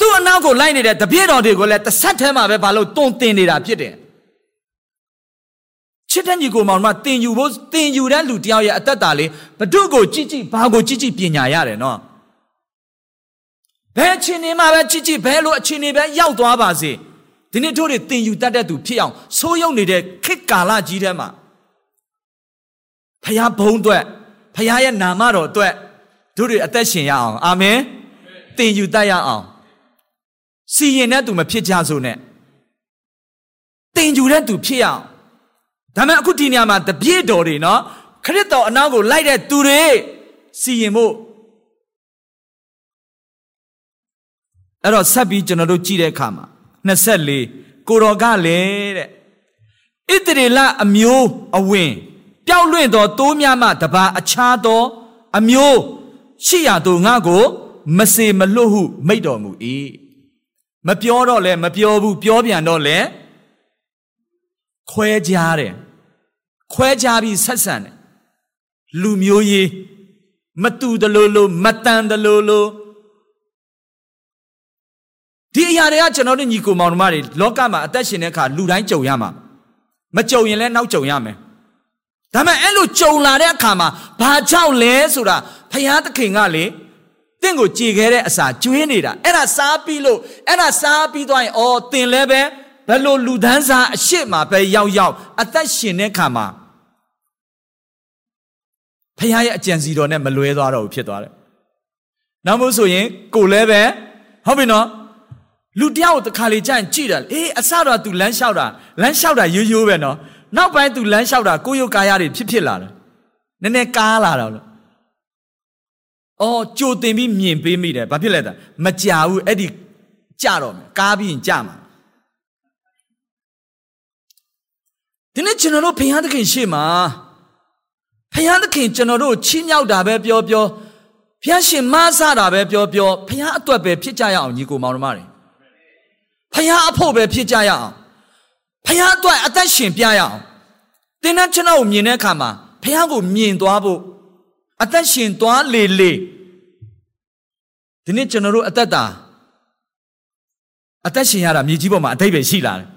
သူ့အနောက်ကိုလိုက်နေတဲ့တပြည့်တော်တွေကိုလည်းတစ်ဆက်ထဲမှာပဲဘာလို့တုံတင်နေတာဖြစ်တယ်ချစ်တဲ့ညီကိုမောင်မတင်ယူဖို့တင်ယူတဲ့လူတယောက်ရဲ့အသက်တာလေးဘဒုကိုကြည့်ကြည့်ဘာကိုကြည့်ကြည့်ပညာရတယ်နော်ဘယ်အချိန်နေမှာပဲကြည့်ကြည့်ဘယ်လိုအချိန်နေပဲရောက်သွားပါစေ ဒီနေ့တို့တွေတင်ယူတတ်တဲ့သူဖြစ်အောင်ဆိုးရုံနေတဲ့ခေတ်ကာလကြီးထဲမှာဖျားဘုံအတွက်ဖျားရဲ့နာမတော်အတွက်တို့တွေအသက်ရှင်ရအောင်အာမင်တင်ယူတတ်ရအောင်စီရင်တဲ့သူမဖြစ်ကြစို့နဲ့တင်ယူတဲ့သူဖြစ်ရအောင်ဒါမဲ့အခုဒီနေရာမှာတပြည့်တော်တွေနော်ခရစ်တော်အနာကိုလိုက်တဲ့သူတွေစီရင်ဖို့အဲ့တော့ဆက်ပြီးကျွန်တော်တို့ကြည့်တဲ့အခါမှာ 24ကိုတော်ကလည်းတဲ့ဣတရေလအမျိုးအဝင်ပျောက်လွင့်သောတိုးများမှတပါအခြားသောအမျိုးရှိရသူငါကို မစေမလွတ်ဟု မိတ်တော်မူ၏မပြောတော့လဲမပြောဘူးပြောပြန်တော့လဲခွဲကြတယ်ခွဲကြပြီးဆက်ဆံတယ်လူမျိုးရေးမတူတလို့လို့မတန်တလို့လို့ ဒီအရာတွေကကျွန်တော်တို့ညီကိုမောင်နှမတွေလောကမှာအသက်ရှင်တဲ့အခါလူတိုင်းကြုံရမှာမကြုံရင်လည်းနောက်ကြုံရမယ်ဒါပေမဲ့အဲ့လိုကြုံလာတဲ့အခါမှာဘာကြောင့်လဲဆိုတာဖယားသခင်ကလေတင့်ကိုကြည်ခဲ့တဲ့အစာကျွေးနေတာအဲ့ဒါစားပြီးလို့အဲ့ဒါစားပြီးသွားရင်အော်တင်လဲပဲဘယ်လိုလူဒန်းစားအရှိမှာပဲရောက်ရောက်အသက်ရှင်တဲ့ခါမှာဖခင်ရဲ့အကြံစီတော်နဲ့မလွဲသွားတော့ဘူးဖြစ်သွားတယ်။နောက်မို့ဆိုရင်ကိုလည်းပဲဟုတ်ပြီနော် လူတယောက်တခါလေကြာရင်ကြည့်တယ်အေးအစတော့ तू လမ်းလျှောက်တာလမ်းလျှောက်တာရိုးရိုးပဲနော်နောက်ပိုင်း तू လမ်းလျှောက်တာကိုယုတ်ကာယတွေဖြစ်ဖြစ်လာတယ်နည်းနည်းကားလာတော့အော်ကြိုတင်ပြီးမြင်ပေးမိတယ်ဘာဖြစ်လဲတာမကြာဘူးအဲ့ဒီကြတော့မယ်ကားပြီးရင်ကြမှာဒီနေ့ကျွန်တော်တို့ဘုရားသခင်ရှေ့မှာဘုရားသခင်ကျွန်တော်တို့ချီးမြှောက်တာပဲပြောပြောဘုရားရှင်မဆတာပဲပြောပြောဘုရားအတွက်ပဲဖြစ်ကြရအောင်ညီကိုမောင်နှမတွေ ဘုရားအဖို့ပဲဖြစ်ကြရအောင်ဘုရားအတွက်အသက်ရှင်ပြရအောင်သင်နဲ့ကျွန်တော်ကိုမြင်တဲ့အခါမှာဘုရားကိုမြင်သွားဖို့အသက်ရှင်သွားလေလေဒီနေ့ကျွန်တော်တို့အသက်တာအသက်ရှင်ရတာမြေကြီးပေါ်မှာအတိတ်ပဲရှိလာတယ်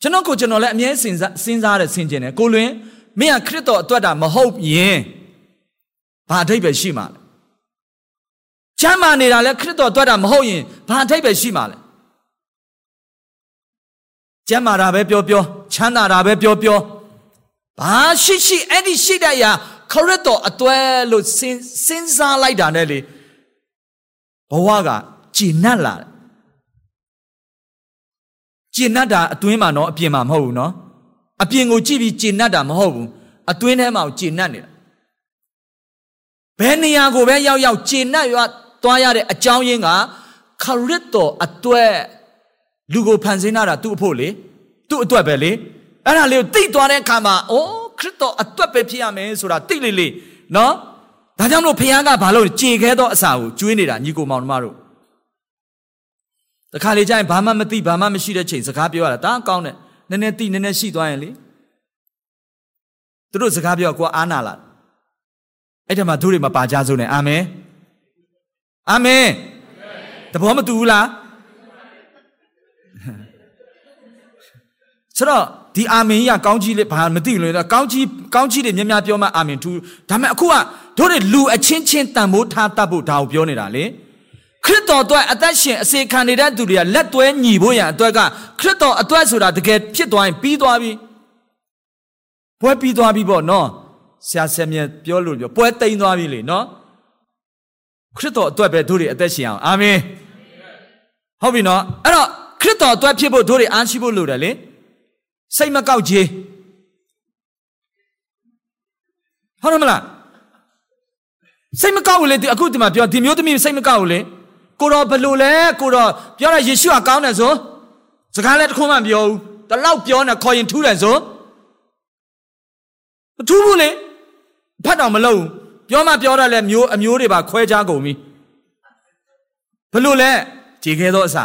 ကျွန်တော်ကိုကျွန်တော်လည်းအမြဲစဉ်းစားစဉ်းစားရဆင်ခြင်တယ်ကိုလွင်မင်းကခရစ်တော်အတွက်တာမဟုတ်ရင်ဘာအတိတ်ပဲရှိမှာလဲ ချမ်းမာနေတာလဲခရစ်တော်တွေ့တာမဟုတ်ရင်ဘာအထိပ်ပဲရှိမှာလဲချမ်းမာတာပဲပြောပြောချမ်းသာတာပဲပြောပြောဘာရှိရှိအဲ့ဒီရှိတဲ့အရာခရစ်တော်အသွဲလို့စဉ်းစားလိုက်တာနဲ့လေဘဝကကျဉ်တ်လာတယ်ကျဉ်တ်တာအတွင်းမှာနော်အပြင်မှာမဟုတ်ဘူးနော်အပြင်ကိုကြည့်ပြီးကျဉ်တ်တာမဟုတ်ဘူးအတွင်းထဲမှာကျဉ်တ်နေတာဘယ်နေရာကိုပဲရောက်ရောက်ကျဉ်တ်ရွာ သွားရတဲ့အကြောင်းရင်းကခရစ်တော်အတွက်လူကိုဖန်ဆင်းတာသူ့အဖို့လေသူ့အတွက်ပဲလေအဲ့ဒါလေးကိုသိသွားတဲ့အခါမှာအိုးခရစ်တော်အတွက်ပဲဖြစ်ရမယ်ဆိုတာသိလေလေနော်ဒါကြောင့်မလို့ဖခင်ကဘာလို့ကြေခဲသောအစာကိုကျွေးနေတာညီကိုမောင်နှမတို့တခါလေကျရင်ဘာမှမသိဘာမှမရှိတဲ့ချိန်စကားပြောရတာဒါကောင်းတယ်နည်းနည်းသိနည်းနည်းရှိသွားရင်လေသူတို့စကားပြောကိုအားနာလာအဲ့ဒါမှသူတွေမပါကြဆုံးနဲ့အာမင် အာမင်တဘောမတူဘူးလားဆိုတော့ဒီအာမင်ကြီးကကောင်းကြီးလေးဘာမသိဘူးလေကောင်းကြီးကောင်းကြီးတွေများများပြောမှအာမင်ထူဒါပေမဲ့အခုကတို့တွေလူအချင်းချင်းတန်ဖိုးထားတတ်ဖို့ဒါကိုပြောနေတာလေခရစ်တော်အတွက်အသက်ရှင်အစေခံနေတဲ့သူတွေကလက်တွဲညီဖို့ရန်အတွက်ကခရစ်တော်အတွက်ဆိုတာတကယ်ဖြစ်သွားရင်ပြီးသွားပြီပွဲပြီးသွားပြီပေါ့နော်ဆရာဆရာမြတ်ပြောလို့ပြောပွဲတိန်သွားပြီလေနော် ခရစ်တော်အတွက်ပဲတို့တွေအသက်ရှင်အောင်အာမင်ဟုတ်ပြီနော်အဲ့တော့ခရစ်တော်အတွက်ဖြစ်ဖို့တို့တွေအားရှိဖို့လိုတယ်လေစိတ်မကောက်ကြီးဟုတ်တယ်မလားစိတ်မကောက်ဘူးလေအခုဒီမှာပြောဒီမျိုးသမီးစိတ်မကောက်ဘူးလေကိုတော်ဘလို့လဲကိုတော်ပြောတာယေရှုကကောင်းတယ်ဆိုစကားလည်းတစ်ခုမှမပြောဘူးတလောက်ပြောနေခေါ်ရင်ထူးတယ်ဆိုမထူးဘူးလေဖတ်တော့မလုပ်ဘူး ပြောမှပြောတာလဲမျိုးအမျိုးတွေပါခွဲခြားကုန်ပြီဘလို့လဲခြေခဲသောအစာ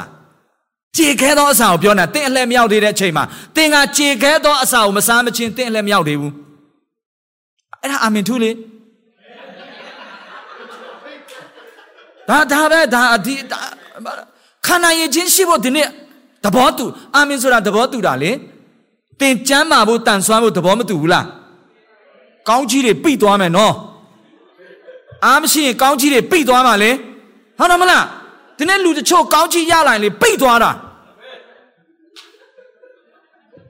ခြေခဲသောအစာကိုပြောနေတာတင်းအလှဲမရောက်သေးတဲ့အချိန်မှာတင်းကခြေခဲသောအစာကိုမစားမချင်းတင်းအလှဲမရောက်သေးဘူးအဲ့ဒါအာမင်ထူးလေဒါဒါပဲဒါဒီခန္ဓာရည်ချင်းရှိဖို့ဒီနေ့သဘောတူအာမင်ဆိုတာသဘောတူတာလေသင်ကျမ်းမာဖို့တန်ဆွမ်းဖို့သဘောမတူဘူးလားကောင်းကြီးတွေပိတ်သွားမယ်နော် အားမရှိရင်ကောင်းကြီးတွေပိတ်သွားမှာလေဟုတ်တယ်မလားဒီနေ့လူတချို့ကောင်းကြီးရလာရင်လေပိတ်သွားတာ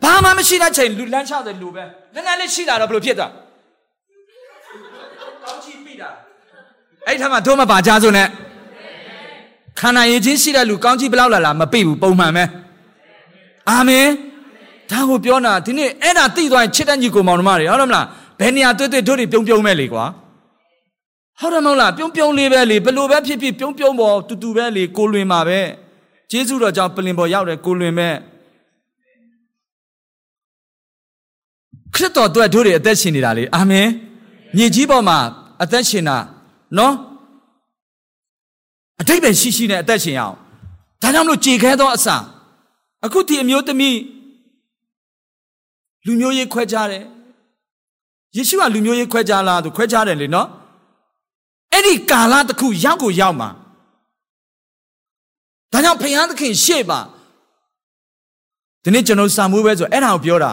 ဘာမှမရှိတဲ့ချိန်လူလမ်းလျှောက်တယ်လူပဲနည်းနည်းလေးရှိတာတော့ဘယ်လိုဖြစ်သွားကောင်းကြီးပိတ်တာအဲ့ထက်မှတို့မပါကြစို့နဲ့ခန္ဓာရည်ချင်းရှိတဲ့လူကောင်းကြီးဘလောက်လာလာမပိဘူးပုံမှန်ပဲအာမင်ဒါကိုပြောတာဒီနေ့အဲ့ဒါသိသွားရင်ချစ်တဲ့ညီကိုမောင်နှမတွေဟုတ်တယ်မလားဘယ်နေရာတွေ့တွေ့တို့တွေပြုံးပြုံးမဲ့လေကွာ ဟုတ်တယ်မဟုတ်လားပြုံးပြုံးလေးပဲလေဘလို့ပဲဖြစ်ဖြစ်ပြုံးပြုံးပေါ်တူတူပဲလေကိုလွင်မှာပဲကျေးဇူးတော်ကြောင့်ပလင်ပေါ်ရောက်တယ်ကိုလွင်မဲ့ခရစ်တော်အတွက်တို့တွေအသက်ရှင်နေတာလေအာမင်မြေကြီးပေါ်မှာအသက်ရှင်တာနော်အတိတ်ပဲရှိရှိနဲ့အသက်ရှင်ရအောင်ဒါကြောင့်မလို့ကြေခဲသောအစာအခုဒီအမျိုးသမီးလူမျိုးရေးခွဲခြားတယ်ယေရှုကလူမျိုးရေးခွဲခြားလားသူခွဲခြားတယ်လေနော် အဲ့ဒီကာလတစ်ခုရောက်ကိုရောက်မှာဒါကြောင့်ဖခင်သခင်ရှေ့ပါဒီနေ့ကျွန်တော်စာမိုးပဲဆိုအဲ့ဒါကိုပြောတာ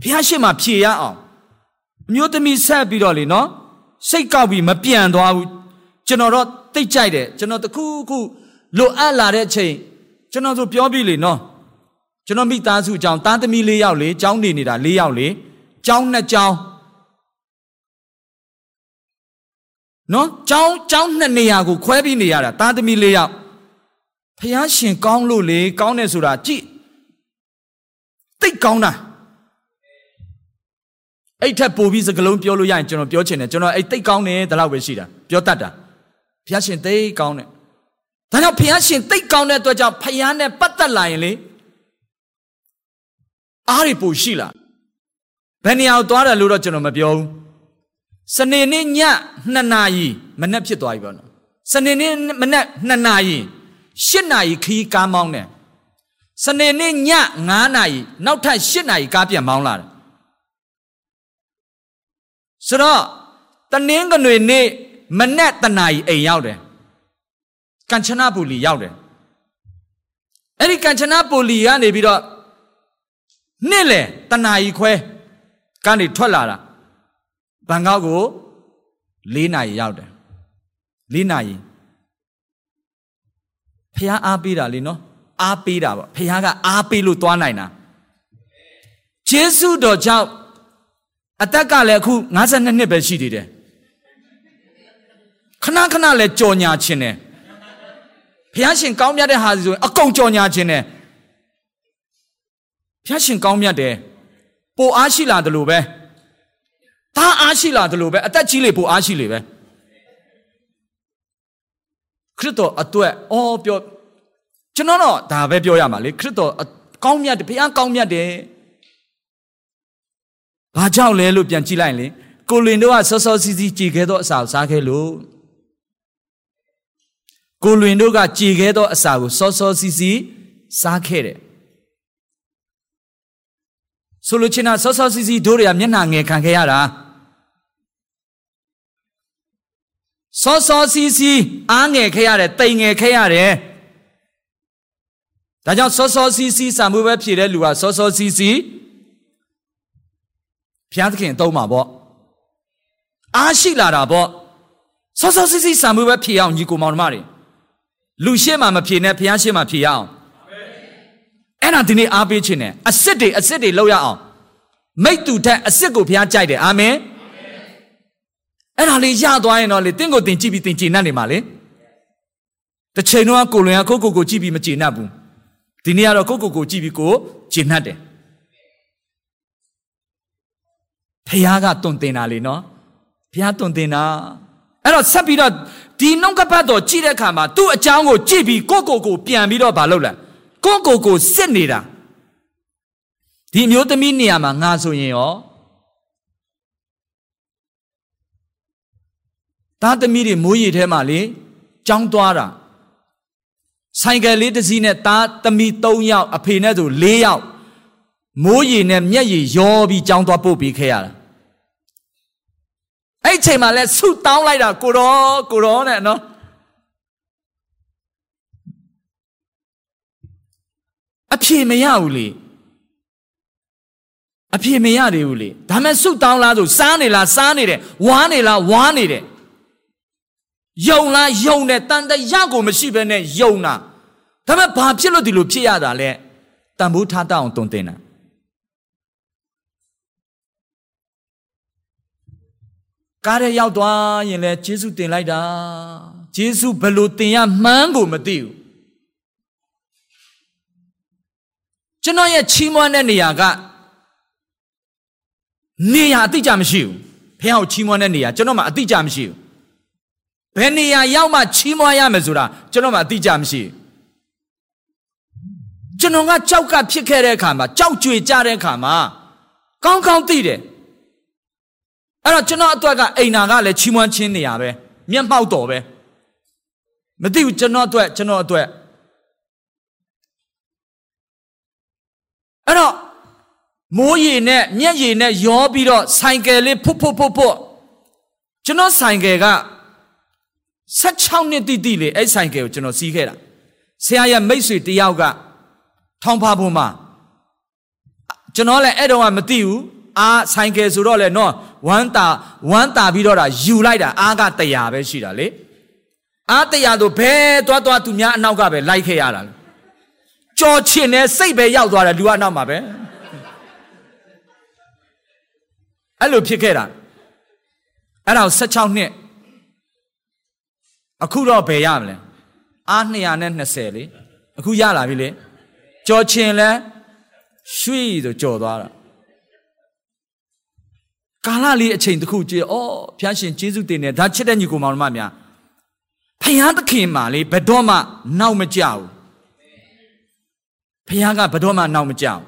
ဖခင်ရှေ့မှာဖြေရအောင်အမျိုးသမီးဆက်ပြီးတော့လေနော်စိတ်ကောက်ပြီးမပြန်သွားဘူးကျွန်တော်တော့တိတ်ကြိုက်တယ်ကျွန်တော်တခုခုလိုအပ်လာတဲ့အချိန်ကျွန်တော်ဆိုပြောပြီလေနော်ကျွန်တော်မိသားစုအကြောင်းသားသမီး၄ယောက်လေကျောင်းနေနေတာ၄ယောက်လေကျောင်းနှစ်ကျောင်း နော်ကျောင်းကျောင်းနှစ်နေရာကိုခွဲပြီးနေရတာသားသမီး၄ယောက်ဖះရှင်ကောင်းလို့လေကောင်းတယ်ဆိုတာကြည့်တိတ်ကောင်းတာအဲ့ထက်ပိုပြီးစကလုံးပြောလို့ရရင်ကျွန်တော်ပြောချင်တယ်ကျွန်တော်အဲ့တိတ်ကောင်းတယ်ဒါတော့ပဲရှိတာပြောတတ်တာဘုရားရှင်တိတ်ကောင်းတယ်ဒါကြောင့်ဘုရားရှင်တိတ်ကောင်းတဲ့အတွက်ကြောင့်ဘုရားနဲ့ပတ်သက်လာရင်လေအားတွေပိုရှိလာဘယ်နေရာကိုသွားတယ်လို့တော့ကျွန်တော်မပြောဘူး စနေနေ့ည2နာရီမနေ့ဖြစ်သွားပြီပေါ့နော်စနေနေ့မနေ့2နာရီ8နာရီခီးကားမောင်းတယ်စနေနေ့ည9နာရီနောက်ထပ်8နာရီကားပြန်မောင်းလာတယ်ဆိုတော့တနင်္ဂနွေနေ့မနေ့တနာရီအိမ်ရောက်တယ်က ঞ্ ချနပူလီရောက်တယ်အဲ့ဒီက ঞ্ ချနပူလီကနေပြီးတော့နေ့လေတနာရီခွဲကနေထွက်လာတာ ဘန်ကောက်ကို၄နာရီရောက်တယ်၄နာရီဖះအားပေးတာလေနော်အားပေးတာပေါ့ဖះကအားပေးလို့သွားနိုင်တာဂျေစုတော်ကြောင့်အသက်ကလည်းအခု52နှစ်ပဲရှိသေးတယ်ခဏခဏလည်းကြော်ညာခြင်းတယ်ဖះရှင်ကောင်းမြတ်တဲ့ဟာဆိုရင်အကုန်ကြော်ညာခြင်းတယ်ဖះရှင်ကောင်းမြတ်တယ်ပိုအားရှိလာတယ်လို့ပဲ သားအားရှိလာတယ်လို့ပဲအသက်ကြီးလေပိုအားရှိလေပဲခရစ်တော်အတွက်အော်ပြောကျွန်တော်တော့ဒါပဲပြောရမှာလေခရစ်တော်ကောင်းမြတ်တယ်ဘုရားကောင်းမြတ်တယ်ဘာကြောင့်လဲလို့ပြန်ကြည့်လိုက်လေကိုလင်တို့ကစောစောစီးစီးကြည်ခဲ့သောအစာကိုစားခဲ့လို့ကိုလင်တို့ကကြည်ခဲ့သောအစာကိုစောစောစီးစီးစားခဲ့တယ်ဆိုလိုချင်တာစောစောစီးစီးတို့တွေကမျက်နှာငယ်ခံခဲ့ရတာ စောစောစီးစီးအားငယ်ခဲ့ရတယ်တိမ်ငယ်ခဲ့ရတယ်ဒါကြောင့်စောစောစီးစီးစံမှုပဲဖြည့်တဲ့လူကစောစောစီးစီးဘုရားသခင်အသုံးပါပေါ့အားရှိလာတာပေါ့စောစောစီးစီးစံမှုပဲဖြည့်အောင်ညီကိုမောင်နှမတွေလူရှင်းမှမဖြည့်နဲ့ဘုရားရှင်းမှဖြည့်ရအောင်အဲ့ဒါဒီနေ့အားပေးခြင်းနဲ့အစ်စ်တွေအစ်စ်တွေလောက်ရအောင်မိတ်တူထက်အစ်စ်ကိုဘုရားကြိုက်တယ်အာမင် အဲ့ဒါလေးရသွားရင်တော့လေတင့်ကိုတင်ကြည့်ပြီးတင်ကြည်နပ်နေမှာလေတစ်ချိန်တော့ကိုလွင်ကကိုကိုကိုကြည့်ပြီးမကြည်နပ်ဘူးဒီနေ့ကတော့ကိုကိုကိုကြည့်ပြီးကိုကြည်နပ်တယ်ဖះကတွန်တင်တာလေနော်ဖះတွန်တင်တာအဲ့တော့ဆက်ပြီးတော့ဒီနှုတ်ကပတ်တော်ကြည့်တဲ့အခါမှာသူ့အကြောင်းကိုကြည့်ပြီးကိုကိုကိုပြန်ပြီးတော့မလုပ်လားကိုကိုကိုစစ်နေတာဒီမျိုးသမီးနေရာမှာငါဆိုရင်ရော သားသမီးတွေမိုးရီထဲမှာလေကြောင်းသွားတာဆိုင်ကယ်လေးတစ်စီးနဲ့သားသမီး၃ယောက်အဖေနဲ့ဆို၄ယောက်မိုးရီနဲ့မျက်ရည်ရောပြီးကြောင်းသွားပို့ပြီးခဲ့ရတာအဲ့ချိန်မှာလဲဆုတောင်းလိုက်တာကိုရောကိုရောနဲ့နော်အဖြေမရဘူးလေအဖြေမရသေးဘူးလေဒါမဲ့ဆုတောင်းလားဆိုစားနေလားစားနေတယ်ဝါနေလားဝါနေတယ် ယုံလားယုံတယ်တန်တရကိုမရှိဘဲနဲ့ယုံတာဒါပေမဲ့ဘာဖြစ်လို့ဒီလိုဖြစ်ရတာလဲတန်ဖိုးထားတတ်အောင်တုံတင်တာကားရဲရောက်သွားရင်လဲဂျေစုတင်လိုက်တာဂျေစုဘယ်လိုတင်ရမှန်းကိုမသိဘူးကျွန်တော်ရဲ့ချီးမွမ်းတဲ့နေရာကနေရာအတိအကျမရှိဘူးဖះကိုချီးမွမ်းတဲ့နေရာကျွန်တော်မှအတိအကျမရှိဘူး ဘယ်နေရာရောက်မှချီးမွမ်းရမယ်ဆိုတာကျွန်တော်မှအတိအကျမရှိကျွန်တော်ကကြောက်ကဖြစ်ခဲ့တဲ့အခါမှာကြောက်ကြွေကြတဲ့အခါမှာကောင်းကောင်းသိတယ်အဲ့တော့ကျွန်တော်အတွက်ကအိမ်နာကလည်းချီးမွမ်းခြင်းနေရပဲမျက်မှောက်တော်ပဲမသိဘူးကျွန်တော်အတွက်ကျွန်တော်အတွက်အဲ့တော့မိုးရေနဲ့မျက်ရေနဲ့ရောပြီးတော့ဆိုင်ကယ်လေးဖုတ်ဖုတ်ဖုတ်ဖုတ်ကျွန်တော်ဆိုင်ကယ်က 16နှစ်တိတိလေအဲ့ဆိုင်ကယ်ကိုကျွန်တော်စီးခဲ့တာဆရာရဲ့မိတ်ဆွေတယောက်ကထောင်ဖားဖို့မှာကျွန်တော်လည်းအဲ့တော့ကမသိဘူးအားဆိုင်ကယ်ဆိုတော့လေနော်ဝမ်းတာဝမ်းတာပြီးတော့တာယူလိုက်တာအားက100ပဲရှိတာလေအား100ဆိုဘဲသွားသွားသူများအနောက်ကပဲလိုက်ခဲ့ရတာလေကြော်ချင်နေစိတ်ပဲရောက်သွားတယ်လူကအနောက်မှာပဲအဲ့လိုဖြစ်ခဲ့တာအဲ့ဒါ16နှစ် အခုတော့ဘယ်ရမလဲအား220လေအခုရလာပြီလေကြော်ချင်လဲရွှေ့ဆိုကြော်သွားတာကာလလေးအချိန်တစ်ခုကြည့်အော်ဖျားရှင်ကျေးဇူးတင်တယ်ဒါချစ်တဲ့ညီကိုမောင်နှမများဖယားသခင်မှာလေဘယ်တော့မှနောက်မကြဘူးဖယားကဘယ်တော့မှနောက်မကြဘူး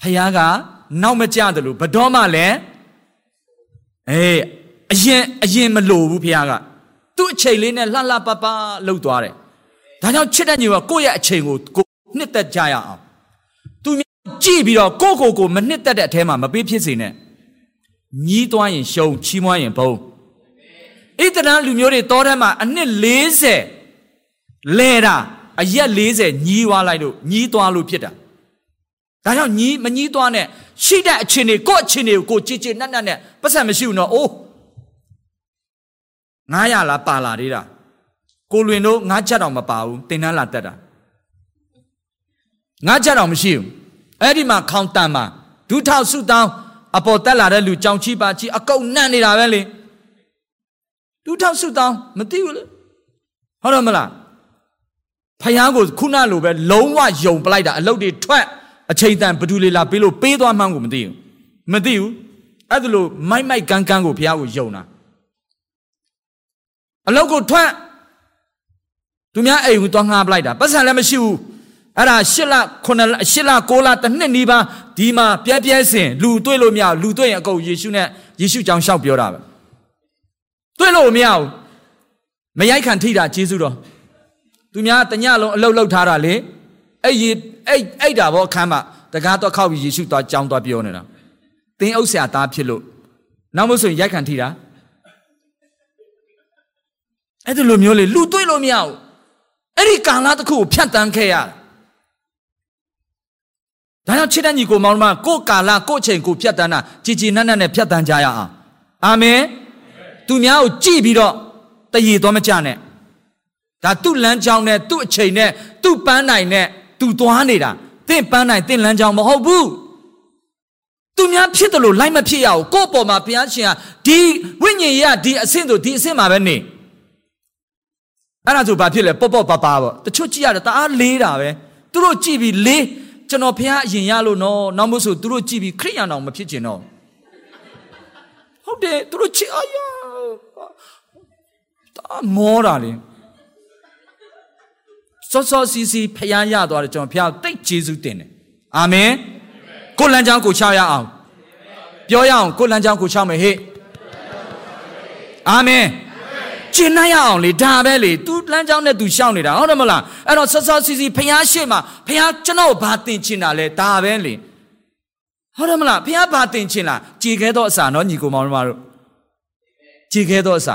ဖယားကနောက်မကြတယ်လို့ဘယ်တော့မှလည်းအေး အရင်အရင်မလို့ဘူးဖယားကသူ့အချိန်လေးနဲ့လှလှပပလှုပ်သွားတယ်ဒါကြောင့်ချစ်တဲ့ညီကကိုယ့်ရဲ့အချိန်ကိုကိုနှစ်သက်ကြရအောင်သူကြည့်ပြီးတော့ကိုကိုကိုမနှစ်သက်တဲ့အထဲမှာမပေးဖြစ်စေနဲ့ညီးသွားရင်ရှုံချီးမွမ်းရင်ဘုံဣသရန်လူမျိုးတွေတောထဲမှာအနှစ်40လဲတာအရက်40ညီးသွားလိုက်လို့ညီးသွားလို့ဖြစ်တာဒါကြောင့်ညီးမညီးသွားနဲ့ရှိတဲ့အချင်းတွေကိုယ့်အချင်းတွေကိုကိုကြည်ကြည်နတ်နတ်နဲ့ပတ်စံမရှိဘူးနော်အိုး 900လားပါလာသေးတာကိုလွင်တို့ငါးချက်တောင်မပါဘူးတင်တန်းလာတက်တာငါးချက်တောင်မရှိဘူးအဲ့ဒီမှာခေါင်တန်မှာဒုထောက်စုတောင်းအပေါ်တက်လာတဲ့လူကြောင်ချီပါချီအကုတ်နန့်နေတာပဲလေဒုထောက်စုတောင်းမသိဘူးလေဟုတ်တော့မလားဖယားကိုခုနလိုပဲလုံးဝယုံပလိုက်တာအလုတ်တွေထွက်အချိန်တန်ဘဒူလေးလာပေးလို့ပေးသွားမှန်းကိုမသိဘူးမသိဘူးအဲ့ဒါလိုမိုက်မိုက်ကန်းကန်းကိုဖယားကိုယုံတာ အလုတ်ကိုထွက်သူများအိမ်ကိုသွားငှားပလိုက်တာပတ်စံလည်းမရှိဘူးအဲ့ဒါ၈လ9လ8လ9လတစ်နှစ်နီးပါးဒီမှာပြဲပြဲစင်လူတွေ့လို့မရလူတွေ့ရင်အကုန်ယေရှုနဲ့ယေရှုကြောင့်ရှောက်ပြောတာပဲတွေ့လို့မရဘူးမရိုက်ခံထိတာဂျေစုတော်သူများတညလုံးအလုတ်လုတ်ထားတာလေအဲ့ဒီအဲ့အဲ့တာဘောအခမ်းမှာတကားတော့ခောက်ပြီးယေရှုသွားကြောင်းသွားပြောနေတာတင်းအုပ်ဆရာသားဖြစ်လို့နောက်မို့ဆိုရင်ရိုက်ခံထိတာ အဲ့ဒီလိုမျိုးလေလူတွေ့လို့မရဘူးအဲ့ဒီကာလတစ်ခုကိုဖြတ်တန်းခဲ့ရဒါကြောင့်ချစ်တဲ့ညီကိုမောင်မကိုကာလကိုချိန်ကိုဖြတ်တန်းတာကြည်ကြည်နက်နက်နဲ့ဖြတ်တန်းကြရအောင်အာမင်သူများကိုကြည်ပြီးတော့တည်ရတော့မကြနဲ့ဒါသူ့လမ်းကြောင်းနဲ့သူ့အချိန်နဲ့သူ့ပန်းနိုင်နဲ့သူသွားနေတာတင့်ပန်းနိုင်တင့်လမ်းကြောင်းမဟုတ်ဘူးသူများဖြစ်တယ်လို့လိုက်မဖြစ်ရဘူးကိုယ့်ပေါ်မှာဘုရားရှင်ကဒီဝိညာဉ်ရေးကဒီအဆင့်ဆိုဒီအဆင့်မှာပဲနေ အဲ့ဒါဆိုဘာဖြစ်လဲပေါ့ပေါ့ပါပါပေါ့တချို့ကြည့်ရတယ်တအားလေးတာပဲသူတို့ကြည့်ပြီးလေးကျွန်တော်ဖះအရင်ရလို့နော်နောက်မို့ဆိုသူတို့ကြည့်ပြီးခရိယန်တော်မဖြစ်ကျင်တော့ဟုတ်တယ်သူတို့ကြည့်အာယာတာမောတာလေစောစောစီစီဖះရသွားတယ်ကျွန်တော်ဖះတိတ်ကျေးဇူးတင်တယ်အာမင်ကိုလန်းချောင်းကိုချရအောင်ပြောရအောင်ကိုလန်းချောင်းကိုချမယ်ဟေ့အာမင် ကျင်နိုင်ရအောင်လေဒါပဲလေ तू လမ်းကြောင်းနဲ့ तू ရှောက်နေတာဟုတ်တယ်မလားအဲ့တော့ဆော့ဆော့စီစီဖះရှိမှာဖះကျွန်တော်ဘာတင်ချင်တာလဲဒါပဲလေဟုတ်တယ်မလားဖះဘာတင်ချင်လားကြည်ခဲတော့အစာနော်ညီကိုမောင်တို့ကြည်ခဲတော့အစာ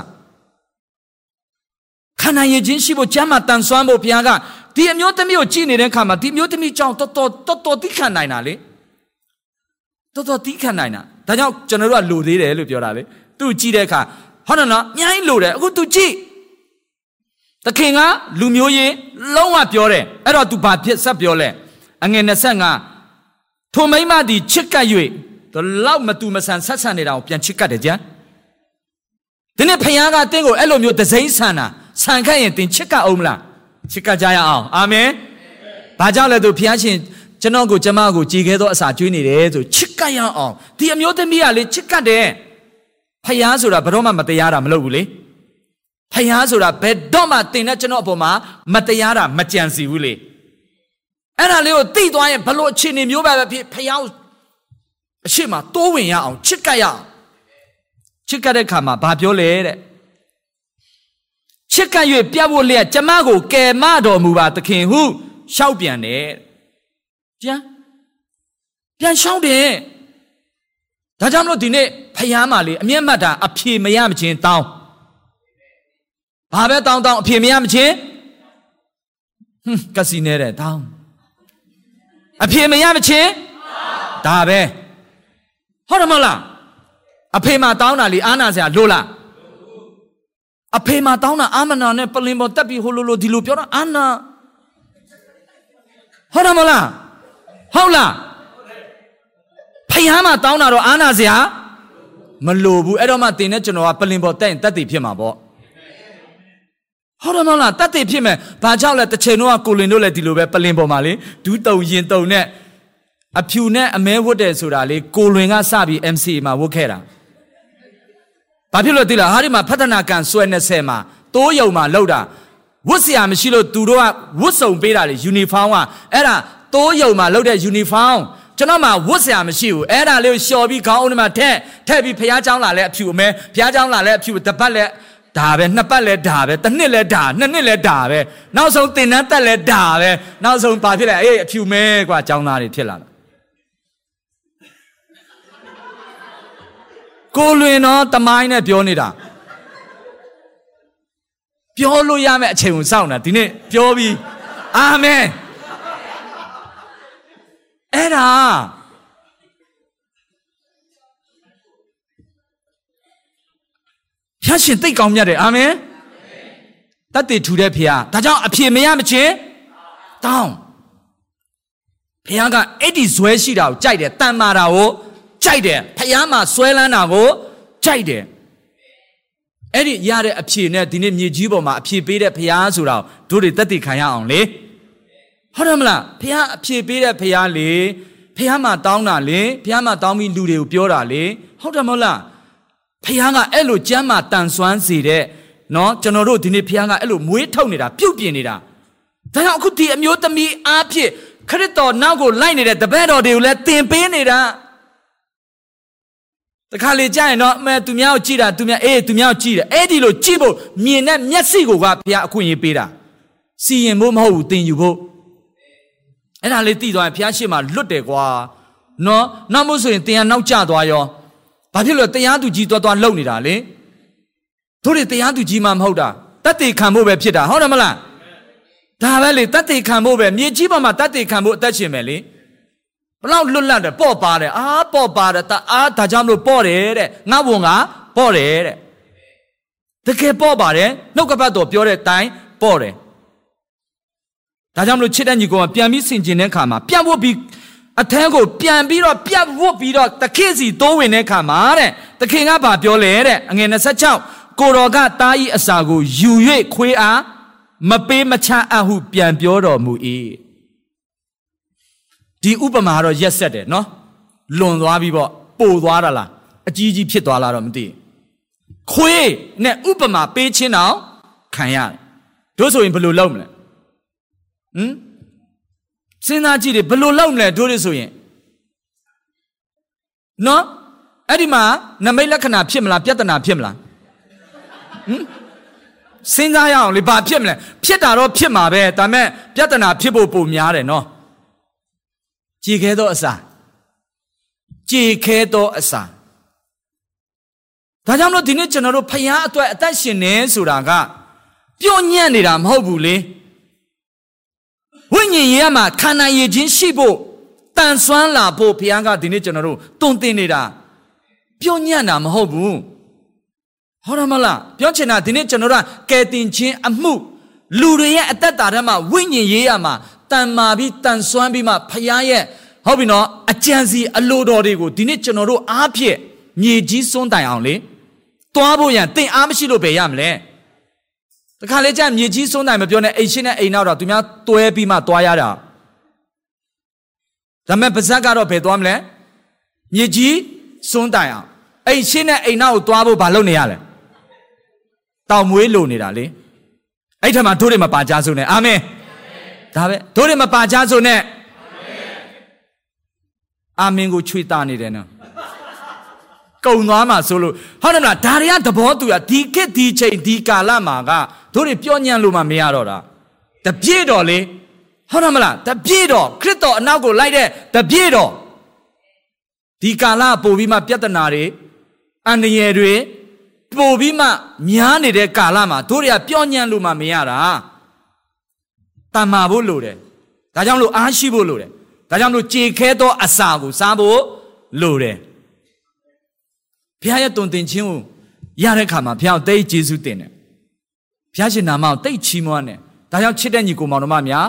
ခန္ဓာရည်ချင်းရှိဖို့ကျမ်းမာတန်ဆွမ်းဖို့ဘုရားကဒီအမျိုးသမီးကိုကြည်နေတဲ့ခါမှာဒီမျိုးသမီးကြောင့်တော်တော်တော်တော်သိခံနိုင်တာလေတော်တော်သိခံနိုင်တာဒါကြောင့်ကျွန်တော်တို့ကလိုသေးတယ်လို့ပြောတာလေသူ့ကြည့်တဲ့အခါ ဟုတ်တယ်နော်အများကြီးလိုတယ်အခု तू ကြည့်သခင်ကလူမျိုးရေးလုံးဝပြောတယ်အဲ့တော့ तू ဘာဖြစ်ဆက်ပြောလဲအငယ်25ထိုမိမသည်ချစ်ကပ်၍ဒီလောက်မတူမဆန်ဆက်ဆန်နေတာကိုပြန်ချစ်ကပ်တယ်ကြာဒီနေ့ဖခင်ကတင်းကိုအဲ့လိုမျိုးဒစိမ့်ဆန်တာဆန်ခတ်ရင်တင်ချစ်ကပ်အောင်မလားချစ်ကပ်ကြရအောင်အာမင်ဘာကြောင့်လဲသူဖခင်ရှင်ကျွန်တော်ကိုကျမကိုကြည်ခဲ့သောအစာကျွေးနေတယ်ဆိုချစ်ကပ်ရအောင်ဒီအမျိုးသမီးကလေချစ်ကပ်တယ် ဖျားဆိုတာဘယ်တော့မှမတရားတာမလုပ်ဘူးလေဖျားဆိုတာဘယ်တော့မှတင်တဲ့ကျွန်တော်အပေါ်မှာမတရားတာမကြံစီဘူးလေအဲ့ဒါလေးကိုသိသွားရင်ဘလို့အခြေအနေမျိုးပဲဖြစ်ဖျားအရှိမတိုးဝင်ရအောင်ချစ်ကပ်ရအောင်ချစ်ကပ်တဲ့ခါမှာဘာပြောလဲတဲ့ချစ်ကပ်၍ပြတ်ဖို့လျက်ကျမကိုကယ်မတော်မူပါသခင်ဟုရှောက်ပြန်တယ်ပြန်ပြန်ရှောက်တယ် ဒါကြောင့်မလို့ဒီနေ့ဖယားမလေးအမျက်မှတ်တာအဖြေမရမချင်းတောင်းဘာပဲတောင်းတောင်းအဖြေမရမချင်းဟွန်းကစီနေတဲ့တောင်းအဖြေမရမချင်းဒါပဲဟုတ်တယ်မဟုတ်လားအဖေမှာတောင်းတာလေအာနာစရာလို့လားအဖေမှာတောင်းတာအာမနာနဲ့ပလင်ပေါ်တက်ပြီးဟိုလိုလိုဒီလိုပြောတာအာနာဟုတ်တယ်မဟုတ်လားဟုတ်လား င်ဟာမှာတောင်းတာတော့အာနာစရာမလိုဘူးအဲ့တော့မှတင်နဲ့ကျွန်တော်ကပလင်ပေါ်တက်ရင်တက်တည်ဖြစ်မှာပေါ့ဟုတ်တယ်မဟုတ်လားတက်တည်ဖြစ်မယ်ဘာကြောင့်လဲတစ်ချိန်တော့ကိုလင်တို့လည်းဒီလိုပဲပလင်ပေါ်မှာလေဒူးတုံရင်တုံနဲ့အဖြူနဲ့အမဲဝတ်တယ်ဆိုတာလေကိုလွင်ကစပြီး MC မှာဝတ်ခဲ့တာဘာဖြစ်လို့သိလားဟာဒီမှာဖฒနာကံဆွဲ20မှာတိုးယုံမှာလောက်တာဝတ်စရာမရှိလို့သူတို့ကဝတ်စုံပေးတာလေယူနီဖောင်းကအဲ့ဒါတိုးယုံမှာလောက်တဲ့ယူနီဖောင်း ကျွန်တော်မှဝတ်เสียမရှိဘူးအဲ့ဒါလေးကိုလျှော်ပြီးခေါင်းအုံးထဲမှာထက်ထက်ပြီးဖះเจ้าလာလဲအဖြူအမဲဖះเจ้าလာလဲအဖြူတပတ်လဲဒါပဲနှစ်ပတ်လဲဒါပဲတစ်နှစ်လဲဒါနှစ်နှစ်လဲဒါပဲနောက်ဆုံးတင်တန်းတက်လဲဒါပဲနောက်ဆုံးဘာဖြစ်လဲအေးအဖြူမဲกว่าเจ้าသားတွေဖြစ်လာတာကိုလွင်တော့တမိုင်းနဲ့ပြောနေတာပြောလို့ရမယ့်အချိန်ကိုစောင့်တာဒီနေ့ပြောပြီးအာမင် အဲ့ဒါဖျားရှင်သိတ်ကောင်းမြတ်တယ်အာမင်တတ်တည်ထူတဲ့ဖျားဒါကြောင့်အဖြေမရမချင်းတောင်းဖျားကအဲ့ဒီဇွဲရှိတာကိုကြိုက်တယ်တန်မာတာကိုကြိုက်တယ်ဖျားမှာဆွဲလန်းတာကိုကြိုက်တယ်အဲ့ဒီရတဲ့အဖြေနဲ့ဒီနေ့မြေကြီးပေါ်မှာအဖြေပေးတဲ့ဖျားဆိုတာတို့တွေတက်တည်ခံရအောင်လေ ဟုတ်တယ်မလားဖះအဖြေပေးတဲ့ဖះလေဖះမှာတောင်းတာလေဖះမှာတောင်းပြီးလူတွေကိုပြောတာလေဟုတ်တယ်မဟုတ်လားဖះကအဲ့လိုကြမ်းမာတန်ဆွမ်းစေတဲ့နော်ကျွန်တော်တို့ဒီနေ့ဖះကအဲ့လိုမွေးထုတ်နေတာပြုတ်ပြင်နေတာဒါကြောင့်အခုဒီအမျိုးသမီးအားဖြင့်ခရစ်တော်နောက်ကိုလိုက်နေတဲ့တပည့်တော်တွေကိုလည်းသင်ပေးနေတာတခါလေကြာရင်တော့အမေသူများကိုကြည့်တာသူများအေးသူများကိုကြည့်တယ်အဲ့ဒီလိုကြည့်ဖို့မြင်တဲ့မျက်စိကိုကဘုရားအခွင့်အရေးပေးတာစီရင်ဖို့မဟုတ်ဘူးသင်ယူဖို့ အဲ့ဒါလေးသိသွားရင်ဘုရားရှိမှလွတ်တယ်ကွာနော်နောက်မို့ဆိုရင်တင်ရနောက်ကျသွားရောဘာဖြစ်လို့တရားသူကြီးသွားသွားလုံနေတာလေတို့တွေတရားသူကြီးမှမဟုတ်တာတတ်တေခံဖို့ပဲဖြစ်တာဟုတ်တယ်မလားဒါပဲလေတတ်တေခံဖို့ပဲမြေကြီးပေါ်မှာတတ်တေခံဖို့အသက်ရှင်မယ်လေဘလောက်လွတ်လပ်တယ်ပေါ့ပါတယ်အာပေါ့ပါတယ်တအားဒါကြောင့်မလို့ပေါ့တယ်တဲ့ငါ့ဝန်ကပေါ့တယ်တဲ့တကယ်ပေါ့ပါတယ်နှုတ်ကပတ်တော်ပြောတဲ့အတိုင်းပေါ့တယ် ဒါကြောင့်မလို့ချစ်တဲ့ညီကောင်ကပြန်ပြီးဆင်ကျင်တဲ့ခါမှာပြန်ဖို့ပြီးအထမ်းကိုပြန်ပြီးတော့ပြတ်ဝတ်ပြီးတော့တခင်စီတိုးဝင်တဲ့ခါမှာတဲ့တခင်ကဘာပြောလဲတဲ့အငယ်26ကိုတော်ကတားဤအစာကိုယူ၍ခွေးအားမပေးမချအပ်ဟုပြန်ပြောတော်မူ၏ဒီဥပမာကတော့ရက်ဆက်တယ်နော်လွန်သွားပြီးပေါ့ပိုသွားတာလားအကြီးကြီးဖြစ်သွားလားတော့မသိခွေးနဲ့ဥပမာပေးချင်းတော့ခံရတယ်တို့ဆိုရင်ဘယ်လိုလုပ်မလဲ ဟမ်စဉ်းစားကြည့်တယ်ဘယ်လိုလုပ်မလဲတို့တွေဆိုရင်နော်အဲ့ဒီမှာနမိတ်လက္ခဏာဖြစ်မလားပြဿနာဖြစ်မလားဟမ်စဉ်းစားရအောင်လေဘာဖြစ်မလဲဖြစ်တာတော့ဖြစ်မှာပဲဒါပေမဲ့ပြဿနာဖြစ်ဖို့ပုံများတယ်နော်ကြည်ခဲသောအစာကြည်ခဲသောအစာဒါကြောင့်မလို့ဒီနေ့ကျွန်တော်တို့ဖျားအတွက်အသက်ရှင်နေဆိုတာက ပြော့ညံ့နေတာမဟုတ်ဘူးလေ ဝိညာဉ်ရေးမှာခန္ဓာရည်ချင်းရှိဖို့တန်ဆွမ်းလာဖို့ဘုရားကဒီနေ့ကျွန်တော်တို့တုံတင်နေတာပြောညံ့တာမဟုတ်ဘူးဟောရမလားပြောချင်တာဒီနေ့ကျွန်တော်တို့ကယ်တင်ခြင်းအမှုလူတွေရဲ့အသက်တာထဲမှာဝိညာဉ်ရေးရမှာတန်မာပြီးတန်ဆွမ်းပြီးမှဘုရားရဲ့ဟုတ်ပြီနော်အကြံစီအလိုတော်တွေကိုဒီနေ့ကျွန်တော်တို့အားဖြင့်မြေကြီးစွန်းတိုင်အောင်လေတွားဖို့ရန်တင်အားမရှိလို့ပဲရမလဲ တခါလေကျမြေကြီးစွန်းတိုင်မပြောနဲ့အိမ်ရှိနဲ့အိမ်နောက်တော့သူများတွဲပြီးမှတွားရတာဒါမဲ့ပါဇက်ကတော့ဘယ်သွားမလဲမြေကြီးစွန်းတိုင်အောင်အိမ်ရှိနဲ့အိမ်နောက်ကိုတွားဖို့ဘာလုပ်နေရလဲတောင်မွေးလိုနေတာလေအဲ့ထက်မှာတို့တွေမပါကြစို့နဲ့အာမင်ဒါပဲတို့တွေမပါကြစို့နဲ့အာမင်ကိုချွေတာနေတယ်နော်ကုံသွားမှာဆိုလို့ဟုတ်တယ်မလားဒါတွေကသဘောတူရဒီခေတ်ဒီချိန်ဒီကာလမှာက တို့တွေပြောညံ့လို့မှမရတော့တာတပြည့်တော်လေဟုတ်တယ်မလားတပြည့်တော်ခရစ်တော်အနောက်ကိုလိုက်တဲ့တပြည့်တော်ဒီကာလပို့ပြီးမှပြဿနာတွေအန္တရာယ်တွေပို့ပြီးမှများနေတဲ့ကာလမှာတို့တွေကပြောညံ့လို့မှမရတာတန်မာဖို့လိုတယ်ဒါကြောင့်လို့အားရှိဖို့လိုတယ်ဒါကြောင့်လို့ကြေခဲသောအစာကိုစားဖို့လိုတယ်ဘုရားရဲ့တုန်တင်ခြင်းကိုရတဲ့ခါမှာဘုရားတိတ်ကျေးဇူးတင်တယ် ဘုရားရှင်နာမကိုတိတ်ချီးမွမ်းတယ်ဒါကြောင့်ချစ်တဲ့ညီကိုမောင်တို့မများ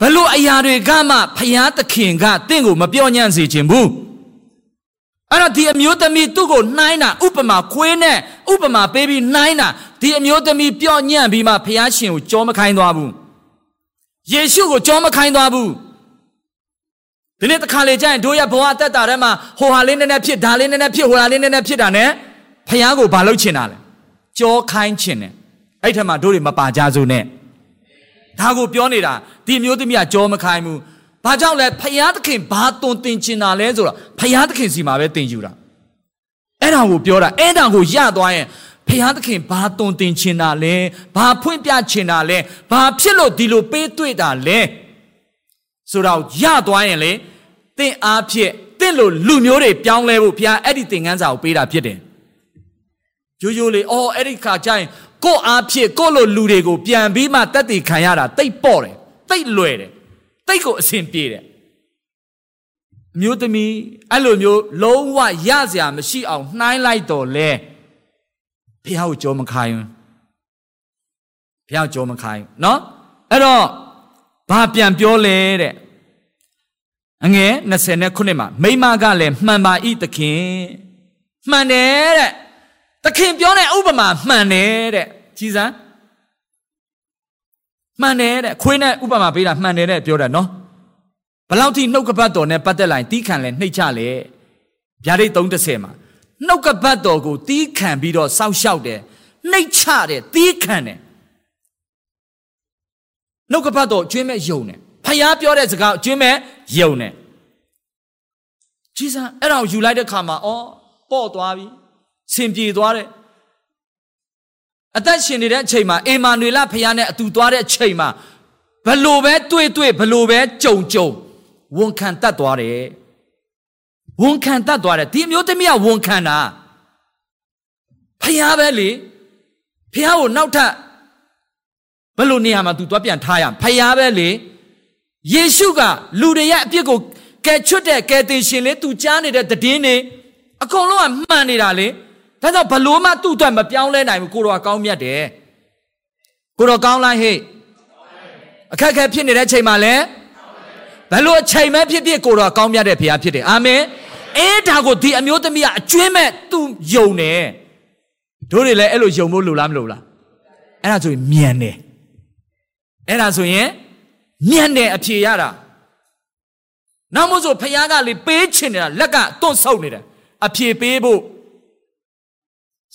ဘလို့အရာတွေကမှဘုရားသခင်ကတင့်ကိုမပြောညံ့စေခြင်းဘူးအဲ့တော့ဒီအမျိုးသမီးသူ့ကိုနှိုင်းတာဥပမာခွေးနဲ့ဥပမာပေးပြီးနှိုင်းတာဒီအမျိုးသမီးပြောညံ့ပြီးမှဘုရားရှင်ကိုကြောမခိုင်းသွားဘူးယေရှုကိုကြောမခိုင်းသွားဘူးဒီနေ့တစ်ခါလေကြာရင်တို့ရဲ့ဘဝအသက်တာထဲမှာဟိုဟာလေးနည်းနည်းဖြစ်ဒါလေးနည်းနည်းဖြစ်ဟိုဟာလေးနည်းနည်းဖြစ်တာနဲ့ဖယားကိုဘာလုပ်ချင်တာလဲကြောခိုင်းချင်တယ် အဲ့ထက်မှတို့တွေမပါကြစို့နဲ့ဒါကိုပြောနေတာဒီမျိုးသမီးကကြောမခိုင်းဘူးဘာကြောင့်လဲဖယားသခင်ဘာတုံတင်ချင်တာလဲဆိုတော့ဖယားသခင်စီမှာပဲတင်ယူတာအဲ့ဒါကိုပြောတာအဲ့ဒါကိုရသွားရင်ဖယားသခင်ဘာတုံတင်ချင်တာလဲဘာဖွင့်ပြချင်တာလဲဘာဖြစ်လို့ဒီလိုပေးတွေ့တာလဲဆိုတော့ရသွားရင်လေတင့်အားဖြင့်တင့်လိုလူမျိုးတွေပြောင်းလဲဖို့ဘုရားအဲ့ဒီသင်ခန်းစာကိုပေးတာဖြစ်တယ်ရိုးရိုးလေးအော်အဲ့ဒီခါကျရင် ကို့အားဖြင့်ကို့လိုလူတွေကိုပြန်ပြီးမှတက်တည်ခံရတာတိတ်ပေါ့တယ်တိတ်လွယ်တယ်တိတ်ကိုအဆင်ပြေတယ်မျိုးသမီးအဲ့လိုမျိုးလုံးဝရစရာမရှိအောင်နှိုင်းလိုက်တော့လဲဘုရားကိုကြောမခိုင်းဘူးဘုရားကြောမခိုင်းเนาะအဲ့တော့ဘာပြန်ပြောလဲတဲ့အငယ်29မှာမိမကလည်းမှန်ပါဤသခင်မှန်တယ်တဲ့ သခင်ပြောတဲ့ဥပမာမှန်တယ်တဲ့ကြည်စမ်းမှန်တယ်တဲ့ခွေးနဲ့ဥပမာပေးတာမှန်တယ်တဲ့ပြောတာနော်ဘလောက်ထိနှုတ်ကပတ်တော်နဲ့ပတ်သက်လိုက်တီးခံလဲနှိတ်ချလဲဗျာဒိတ်30မှာနှုတ်ကပတ်တော်ကိုတီးခံပြီးတော့စောက်ရှောက်တယ်နှိတ်ချတယ်တီးခံတယ်နှုတ်ကပတ်တော်ကျွင်းမဲ့ယုံတယ်ဖယားပြောတဲ့စကားကျွင်းမဲ့ယုံတယ်ဂျီဆန်အဲ့ဒါကိုယူလိုက်တဲ့ခါမှာအော်ပေါ့သွားပြီ ဆင်ပြေသွားတယ်အသက်ရှင်နေတဲ့အချိန်မှာအေမာနွေလဖယားနဲ့အတူသွားတဲ့အချိန်မှာဘလို့ပဲတွေ့တွေ့ဘလို့ပဲကြုံကြုံဝန်ခံတတ်သွားတယ်ဝန်ခံတတ်သွားတယ်ဒီအမျိုးသမီးကဝန်ခံတာဖယားပဲလေဖယားကိုနောက်ထပ်ဘယ်လိုနေရာမှာ तू သွားပြန်ထားရဖယားပဲလေယေရှုကလူတွေရဲ့အပြစ်ကိုကယ်ချွတ်တဲ့ကယ်တင်ရှင်လေ तू ကြားနေတဲ့တည်င်းနေအကုန်လုံးကမှန်နေတာလေ ဒါကြောင့်ဘလို့မှသူ့အတွက်မပြောင်းလဲနိုင်ဘူးကိုတော်ကကောင်းမြတ်တယ်ကိုတော်ကောင်းလိုက်ဟဲ့အခက်အခဲဖြစ်နေတဲ့အချိန်မှာလည်းဘလို့အချိန်မဲဖြစ်ဖြစ်ကိုတော်ကောင်းမြတ်တဲ့ဘုရားဖြစ်တယ်အာမင်အဲဒါကိုဒီအမျိုးသမီးကအကျွင်းမဲ့သူယုံတယ်တို့တွေလည်းအဲ့လိုယုံဖို့လိုလားမလိုလားအဲ့ဒါဆိုရင်မြန်တယ်အဲ့ဒါဆိုရင်မြန်တယ်အဖြေရတာနောက်မို့ဆိုဖခင်ကလေပေးချင်နေတာလက်ကတွန့်ဆုပ်နေတယ်အဖြေပေးဖို့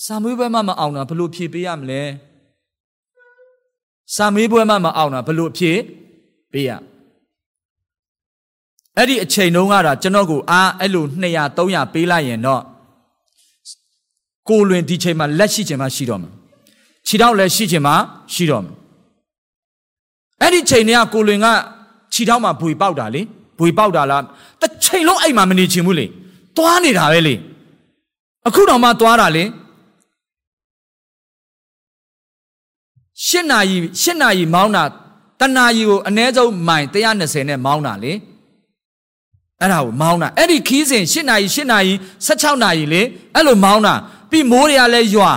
စာမေးပွဲမှမအောင်တာဘလို့ဖြေပေးရမလဲစာမေးပွဲမှမအောင်တာဘလို့ဖြေပေးရအဲ့ဒီအချိန်တုန်းကတော့ကျွန်တော်ကိုအားအဲ့လို200 300ပေးလိုက်ရင်တော့ကိုလွင်ဒီချိန်မှာလက်ရှိချိန်မှာရှိတော့မှာခြေထောက်လည်းရှိချိန်မှာရှိတော့မှာအဲ့ဒီချိန်တည်းကကိုလွင်ကခြေထောက်မှာဘွေပေါက်တာလေဘွေပေါက်တာလားတစ်ချိန်လုံးအဲ့မှာမနေချင်ဘူးလေသွားနေတာပဲလေအခုတော့မှသွားတာလေ ရှစ်နာရီရှစ်နာရီမောင်းတာတနာရီကိုအ ਨੇ ဆုံးမိုင်120နဲ့မောင်းတာလေအဲ့ဒါကိုမောင်းတာအဲ့ဒီခီးစဉ်ရှစ်နာရီရှစ်နာရီ16နာရီလေအဲ့လိုမောင်းတာပြီးမိုးတွေကလည်းရွာ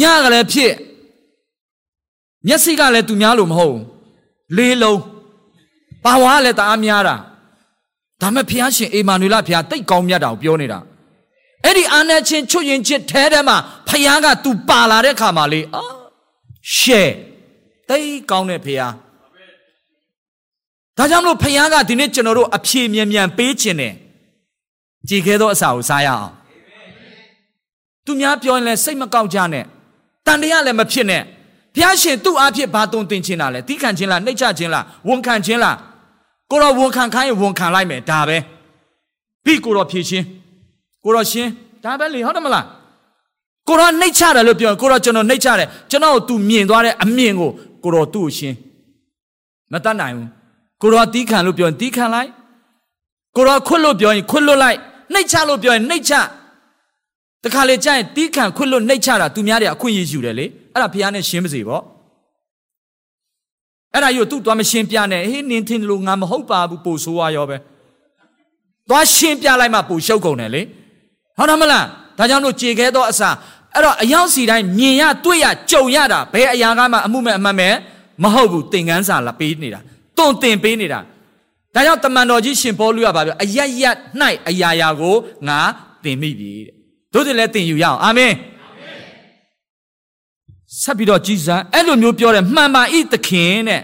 ညကလည်းဖြစ်မျက်စိကလည်းသူများလို့မဟုတ်လေးလုံးပါဝါကလည်းတအားများတာဒါမဲ့ဖះရှင်အေမာနွေလဖះတိတ်ကောင်းမြတ်တာကိုပြောနေတာ အဲ့ဒီအာနာချင်းချွတ်ရင်ချစ်ထဲထဲမှာဖះကသူပါလာတဲ့ခါမှာလေအာရှဲတိတ်ကောင်းတဲ့ဖះဒါကြောင့်မလို့ဖះကဒီနေ့ကျွန်တော်တို့အဖြေမြန်မြန်ပေးခြင်းတယ်ကြည်ခဲသောအစာကိုစားရအောင်သူများပြောရင်လည်းစိတ်မကောက်ကြနဲ့တန်တရားလည်းမဖြစ်နဲ့ဘုရားရှင်သူ့အားဖြင့်ဘာတုံတင်ခြင်းလားလဲတီးခံခြင်းလားနှိတ်ချခြင်းလားဝန်ခံခြင်းလားကိုတော့ဝန်ခံခိုင်းရင်ဝန်ခံလိုက်မယ်ဒါပဲပြီးကိုတော့ဖြည့်ခြင်း ကိုတော့ရှင်းဒါပဲလေဟုတ်တယ်မလားကိုတော့နှိတ်ချတယ်လို့ပြောရင်ကိုတော့ကျွန်တော်နှိတ်ချတယ်ကျွန်တော်သူမြင်သွားတဲ့အမြင်ကိုကိုတော့သူ့ကိုရှင်းမတတ်နိုင်ဘူးကိုတော့တီးခံလို့ပြောရင်တီးခံလိုက်ကိုတော့ခွတ်လို့ပြောရင်ခွတ်လို့လိုက်နှိတ်ချလို့ပြောရင်နှိတ်ချတခါလေကြာရင်တီးခံခွတ်လို့နှိတ်ချတာသူများတွေအခွင့်အရေးယူတယ်လေအဲ့ဒါဖះနဲ့ရှင်းပါစေပေါ့အဲ့ဒါယူသူ့သွားမရှင်းပြနဲ့ဟေးနင်းထင်းလို့ငါမဟုတ်ပါဘူးပို့ဆိုးရရောပဲသွားရှင်းပြလိုက်မှပို့ရှုပ်ကုန်တယ်လေ ဟုတ်တယ်မလားဒါကြောင့်လို့ကြေခဲသောအစာအဲ့တော့အရောက်စီတိုင်းမြင်ရတွေ့ရကြုံရတာဘယ်အရာကမှအမှုမဲ့အမှတ်မဲ့မဟုတ်ဘူးသင်ကန်းစာလာပေးနေတာတွန့်တင်ပေးနေတာဒါကြောင့်တမန်တော်ကြီးရှင်ပေါလုကပါပြောအယက်ယက်၌အရာရာကိုငါသင်မိပြီတဲ့တို့တည်းလည်းသင်ယူရအောင်အာမင်ဆက်ပြီးတော့ကြည်စံအဲ့လိုမျိုးပြောတယ်မှန်ပါဤသခင်တဲ့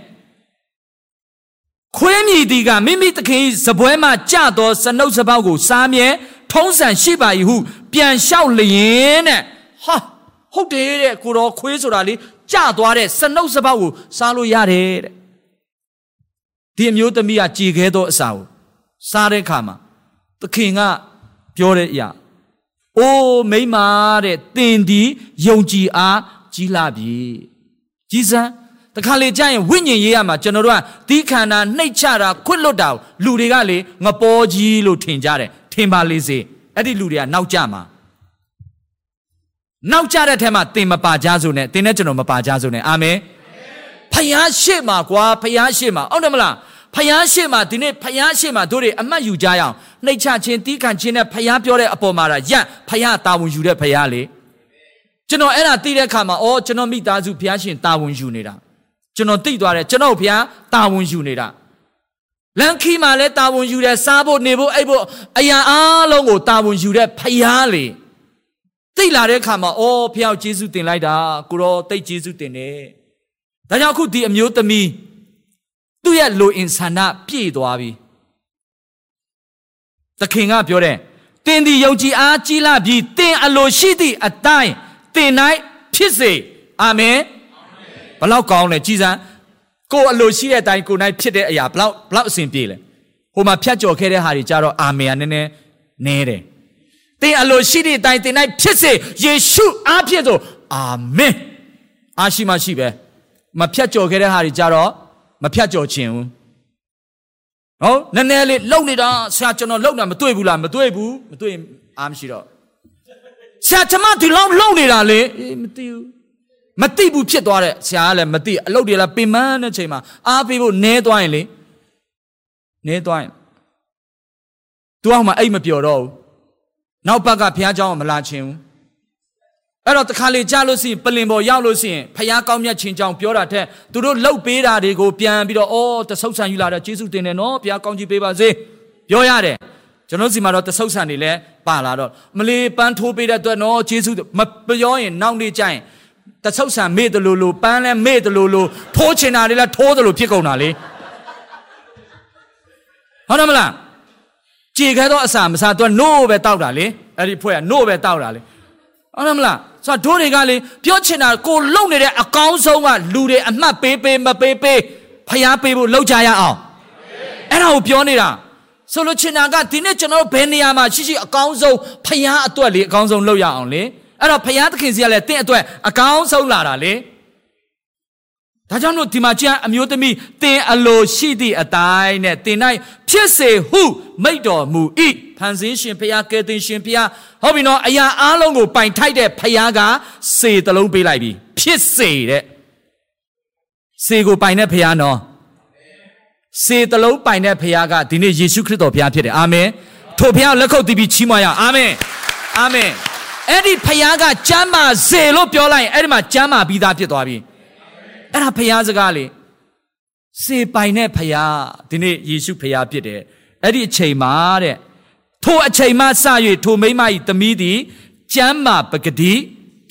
ခွေးမြည်ဒီကမိမိသခင်စပွဲမှကြသောစနှုတ်စပေါက်ကိုစားမြဲ ထုံးစံရှိပါ၏ဟု ပြန်လျှောက်လျင်တဲ့ဟာဟုတ်တယ်တဲ့ကိုတော်ခွေးဆိုတာလေကြသွားတဲ့စနှုတ်စပေါက်ကိုစားလို့ရတယ်တဲ့ဒီအမျိုးသမီးကကြည်ခဲသောအစာကိုစားတဲ့အခါမှာသခင်ကပြောတဲ့အရာအိုးမိမတဲ့တင်ဒီယုံကြည်အားကြီးလာပြီကြီးစံတခါလေကြာရင်ဝိညာဉ်ရေးရမှာကျွန်တော်တို့ကဒီခန္ဓာနှိတ်ချတာခွတ်လွတ်တာလူတွေကလေငပေါ်ကြီးလို့ထင်ကြတယ် ထင်ပါလေစေအဲ့ဒီလူတွေကနောက်ကျမှာနောက်ကျတဲ့ထဲမှာသင်မပါကြစို့နဲ့သင်နဲ့ကျွန်တော်မပါကြစို့နဲ့အာမင်ဖယားရှိမှာကွာဖယားရှိမှာဟုတ်တယ်မလားဖယားရှိမှာဒီနေ့ဖယားရှိမှာတို့တွေအမှတ်ယူကြရအောင်နှိတ်ချခြင်းတီးခံခြင်းနဲ့ဖယားပြောတဲ့အပေါ်မှာရက်ဖယားတာဝန်ယူတဲ့ဖယားလေကျွန်တော်အဲ့ဒါသိတဲ့အခါမှာအော်ကျွန်တော်မိသားစုဖယားရှင်တာဝန်ယူနေတာကျွန်တော်သိသွားတယ်ကျွန်တော်ဖယားတာဝန်ယူနေတာ လန်ခီမှာလည်းတာဝန်ယူတယ်စားဖို့နေဖို့အိပ်ဖို့အရာအားလုံးကိုတာဝန်ယူတဲ့ဖယားလေသိလာတဲ့အခါမှာအော်ဖယားကျေးဇူးတင်လိုက်တာကိုရောတိတ်ကျေးဇူးတင်တယ်ဒါကြောင့်အခုဒီအမျိုးသမီးသူ့ရဲ့လိုအင်ဆန္ဒပြည့်သွားပြီသခင်ကပြောတယ်တင်ဒီယုံကြည်အားကြီးလာပြီးတင်အလိုရှိသည့်အတိုင်းတင်၌ဖြစ်စေအာမင်ဘလောက်ကောင်းလဲကြည်စံ ကိုအလိုရှိတဲ့အတိုင်းကို၌ဖြစ်တဲ့အရာဘလောက်ဘလောက်အဆင်ပြေလဲဟိုမှာဖြတ်ကျော်ခဲ့တဲ့ဟာတွေကြတော့အာမင်ကနည်းနည်းနဲတယ်တင်အလိုရှိတဲ့အတိုင်းတင်၌ဖြစ်စေယေရှုအားဖြင့်ဆိုအာမင်အားရှိမှရှိပဲမဖြတ်ကျော်ခဲ့တဲ့ဟာတွေကြတော့မဖြတ်ကျော်ခြင်းဘူးဟုတ်နည်းနည်းလေးလုံနေတာဆရာကျွန်တော်လုံတာမတွေ့ဘူးလားမတွေ့ဘူးမတွေ့အားမရှိတော့ဆရာကျမဒီလောက်လုံနေတာလေအေးမသိဘူး မသိဘူးဖြစ်သွားတဲ့ဆရာကလည်းမသိအလုပ်တွေလည်းပင်ပန်းတဲ့ချိန်မှာအားပေးဖို့နဲသွားရင်လေနဲသွားရင်သူအောင်မအိတ်မပျော်တော့ဘူးနောက်ဘက်ကဘုရားเจ้าမလာချင်ဘူးအဲ့တော့တခါလေကြားလို့ရှိရင်ပလင်ပေါ်ရောက်လို့ရှိရင်ဖះကောင်းမြတ်ချင်းကြောင်ပြောတာထက်သူတို့လှုပ်ပေးတာတွေကိုပြန်ပြီးတော့အော်တဆုပ်ဆန်ယူလာတော့ကျေးဇူးတင်တယ်နော်ဖះကောင်းကြီးပေးပါစေပြောရတယ်ကျွန်တော်စီမှာတော့တဆုပ်ဆန်တွေလည်းပါလာတော့မလေးပန်းထိုးပေးတဲ့အတွက်နော်ကျေးဇူးမပြောရင်နောက်နေ့ကျရင် တဆုပ်ဆန်မေ့တယ်လို့လို့ပန်းလည်းမေ့တယ်လို့လို့ထိုးချင်တာတွေလည်းထိုးတယ်လို့ဖြစ်ကုန်တာလေဟုတ်တယ်မလားကြည်ခဲတော့အစာမစားတော့နို့ပဲတောက်တာလေအဲ့ဒီဖွဲ့ကနို့ပဲတောက်တာလေဟုတ်တယ်မလားဆိုတော့တို့တွေကလေပြောချင်တာကိုလုံနေတဲ့အကောင်းဆုံးကလူတွေအမှတ်ပေးပေးမပေးပေးဖျားပေးဖို့လောက်ကြရအောင်အဲ့ဒါကိုပြောနေတာဆိုလို့ချင်တာကဒီနေ့ကျွန်တော်တို့ဘယ်နေရာမှာရှိရှိအကောင်းဆုံးဖျားအတွက်လေအကောင်းဆုံးလောက်ရအောင်လေ အဲ့တော့ဖျားသခင်စီကလည်းတင့်အတွက်အကောင်းဆုံးလာတာလေဒါကြောင့်လို့ဒီမှာကျန်အမျိုးသမီးတင်အလိုရှိသည့်အတိုင်းနဲ့တင်၌ဖြစ်စေဟုမိတ်တော်မူ၏ဖန်ဆင်းရှင်ဖျားကဲတင်ရှင်ဖျားဟုတ်ပြီနော်အရာအားလုံးကိုပိုင်ထိုက်တဲ့ဖျားကစေတလုံးပေးလိုက်ပြီဖြစ်စေတဲ့စေကိုပိုင်တဲ့ဖျားနော်စေတလုံးပိုင်တဲ့ဖျားကဒီနေ့ယေရှုခရစ်တော်ဖျားဖြစ်တယ်အာမင်ထိုဖျားလက်ခုပ်တီးပြီးချီးမွမ်းရအောင်အာမင်အာမင် အဲ့ဒီဖျားကကျမ်းမာစေလို့ပြောလိုက်ရင်အဲ့ဒီမှာကျမ်းမာပြီးသားဖြစ်သွားပြီအဲ့ဒါဖျားစကားလေစေပိုင်တဲ့ဖျားဒီနေ့ယေရှုဖျားဖြစ်တယ်အဲ့ဒီအချိန်မှာတဲ့ထိုအချိန်မှစ၍ထိုမိမ၏သမီးသည်ကျမ်းမာပကတိ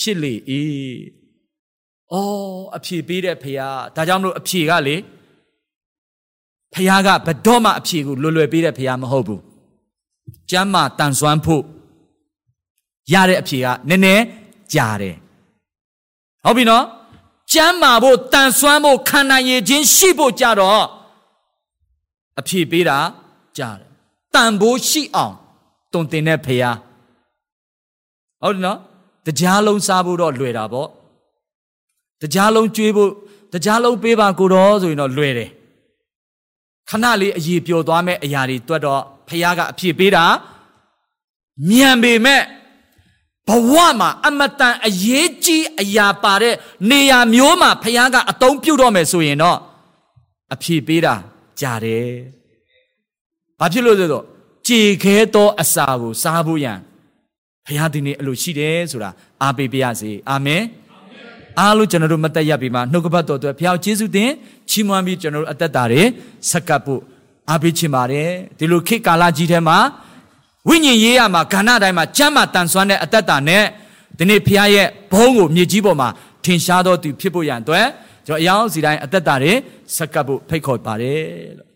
ဖြစ်လေ၏အော်အဖြေပေးတဲ့ဖျားဒါကြောင့်မလို့အဖြေကလေဖျားကဘတော်မှအဖြေကိုလွယ်လွယ်ပေးတဲ့ဖျားမဟုတ်ဘူးကျမ်းမာတန်ဆွမ်းဖို့ ရတဲ့အဖြေကနည်းနည်းကြာတယ်ဟုတ်ပြီနော်ကျမ်းမာဖို့တန်ဆွမ်းဖို့ခန္ဓာရည်ချင်းရှိဖို့ကြတော့အဖြေပေးတာကြားတယ်တန်ဖိုးရှိအောင်တုံတင်တဲ့ဖရားဟုတ်တယ်နော်တရားလုံးစားဖို့တော့လွယ်တာပေါ့တရားလုံးကျွေးဖို့တရားလုံးပေးပါကိုတော့ဆိုရင်တော့လွယ်တယ်ခဏလေးအည်ပျော်သွားမဲ့အရာတွေတွက်တော့ဖရားကအဖြေပေးတာမြန်ပေမဲ့ ဘဝမှာအမတန်အရေးကြီးအရာပါတဲ့နေရာမျိုးမှာဖခင်ကအတုံးပြုတ်တော့မယ်ဆိုရင်တော့အဖြေပေးတာကြားတယ်။ဘာဖြစ်လို့လဲဆိုတော့ကြေခဲသောအစာကိုစားဖို့ရန်ဖခင်ဒီနေ့အလိုရှိတယ်ဆိုတာအားပေးပါရစေ။အာမင်။အားလုံးကျွန်တော်တို့မတက်ရပြီမှာနှုတ်ကပတ်တော်အတွက်ဖခင်ယေရှုတင်ချီးမွမ်းပြီးကျွန်တော်တို့အသက်တာတွေဆက်ကပ်ဖို့အားပေးချင်ပါတယ်။ဒီလိုခေတ်ကာလကြီးထဲမှာ ဝိညာဉ်ရေးရမှာခန္ဓာတိုင်းမှာကျမ်းမာတန်ဆွမ်းတဲ့အတ္တတာနဲ့ဒီနေ့ဖခင်ရဲ့ဘုန်းကိုမြေကြီးပေါ်မှာထင်ရှားတော်သူဖြစ်ဖို့ရန်အတွက်ကျွန်တော်အယောင်စီတိုင်းအတ္တတာတွေဆက်ကပ်ဖို့ဖိတ်ခေါ်ပါတယ်လို့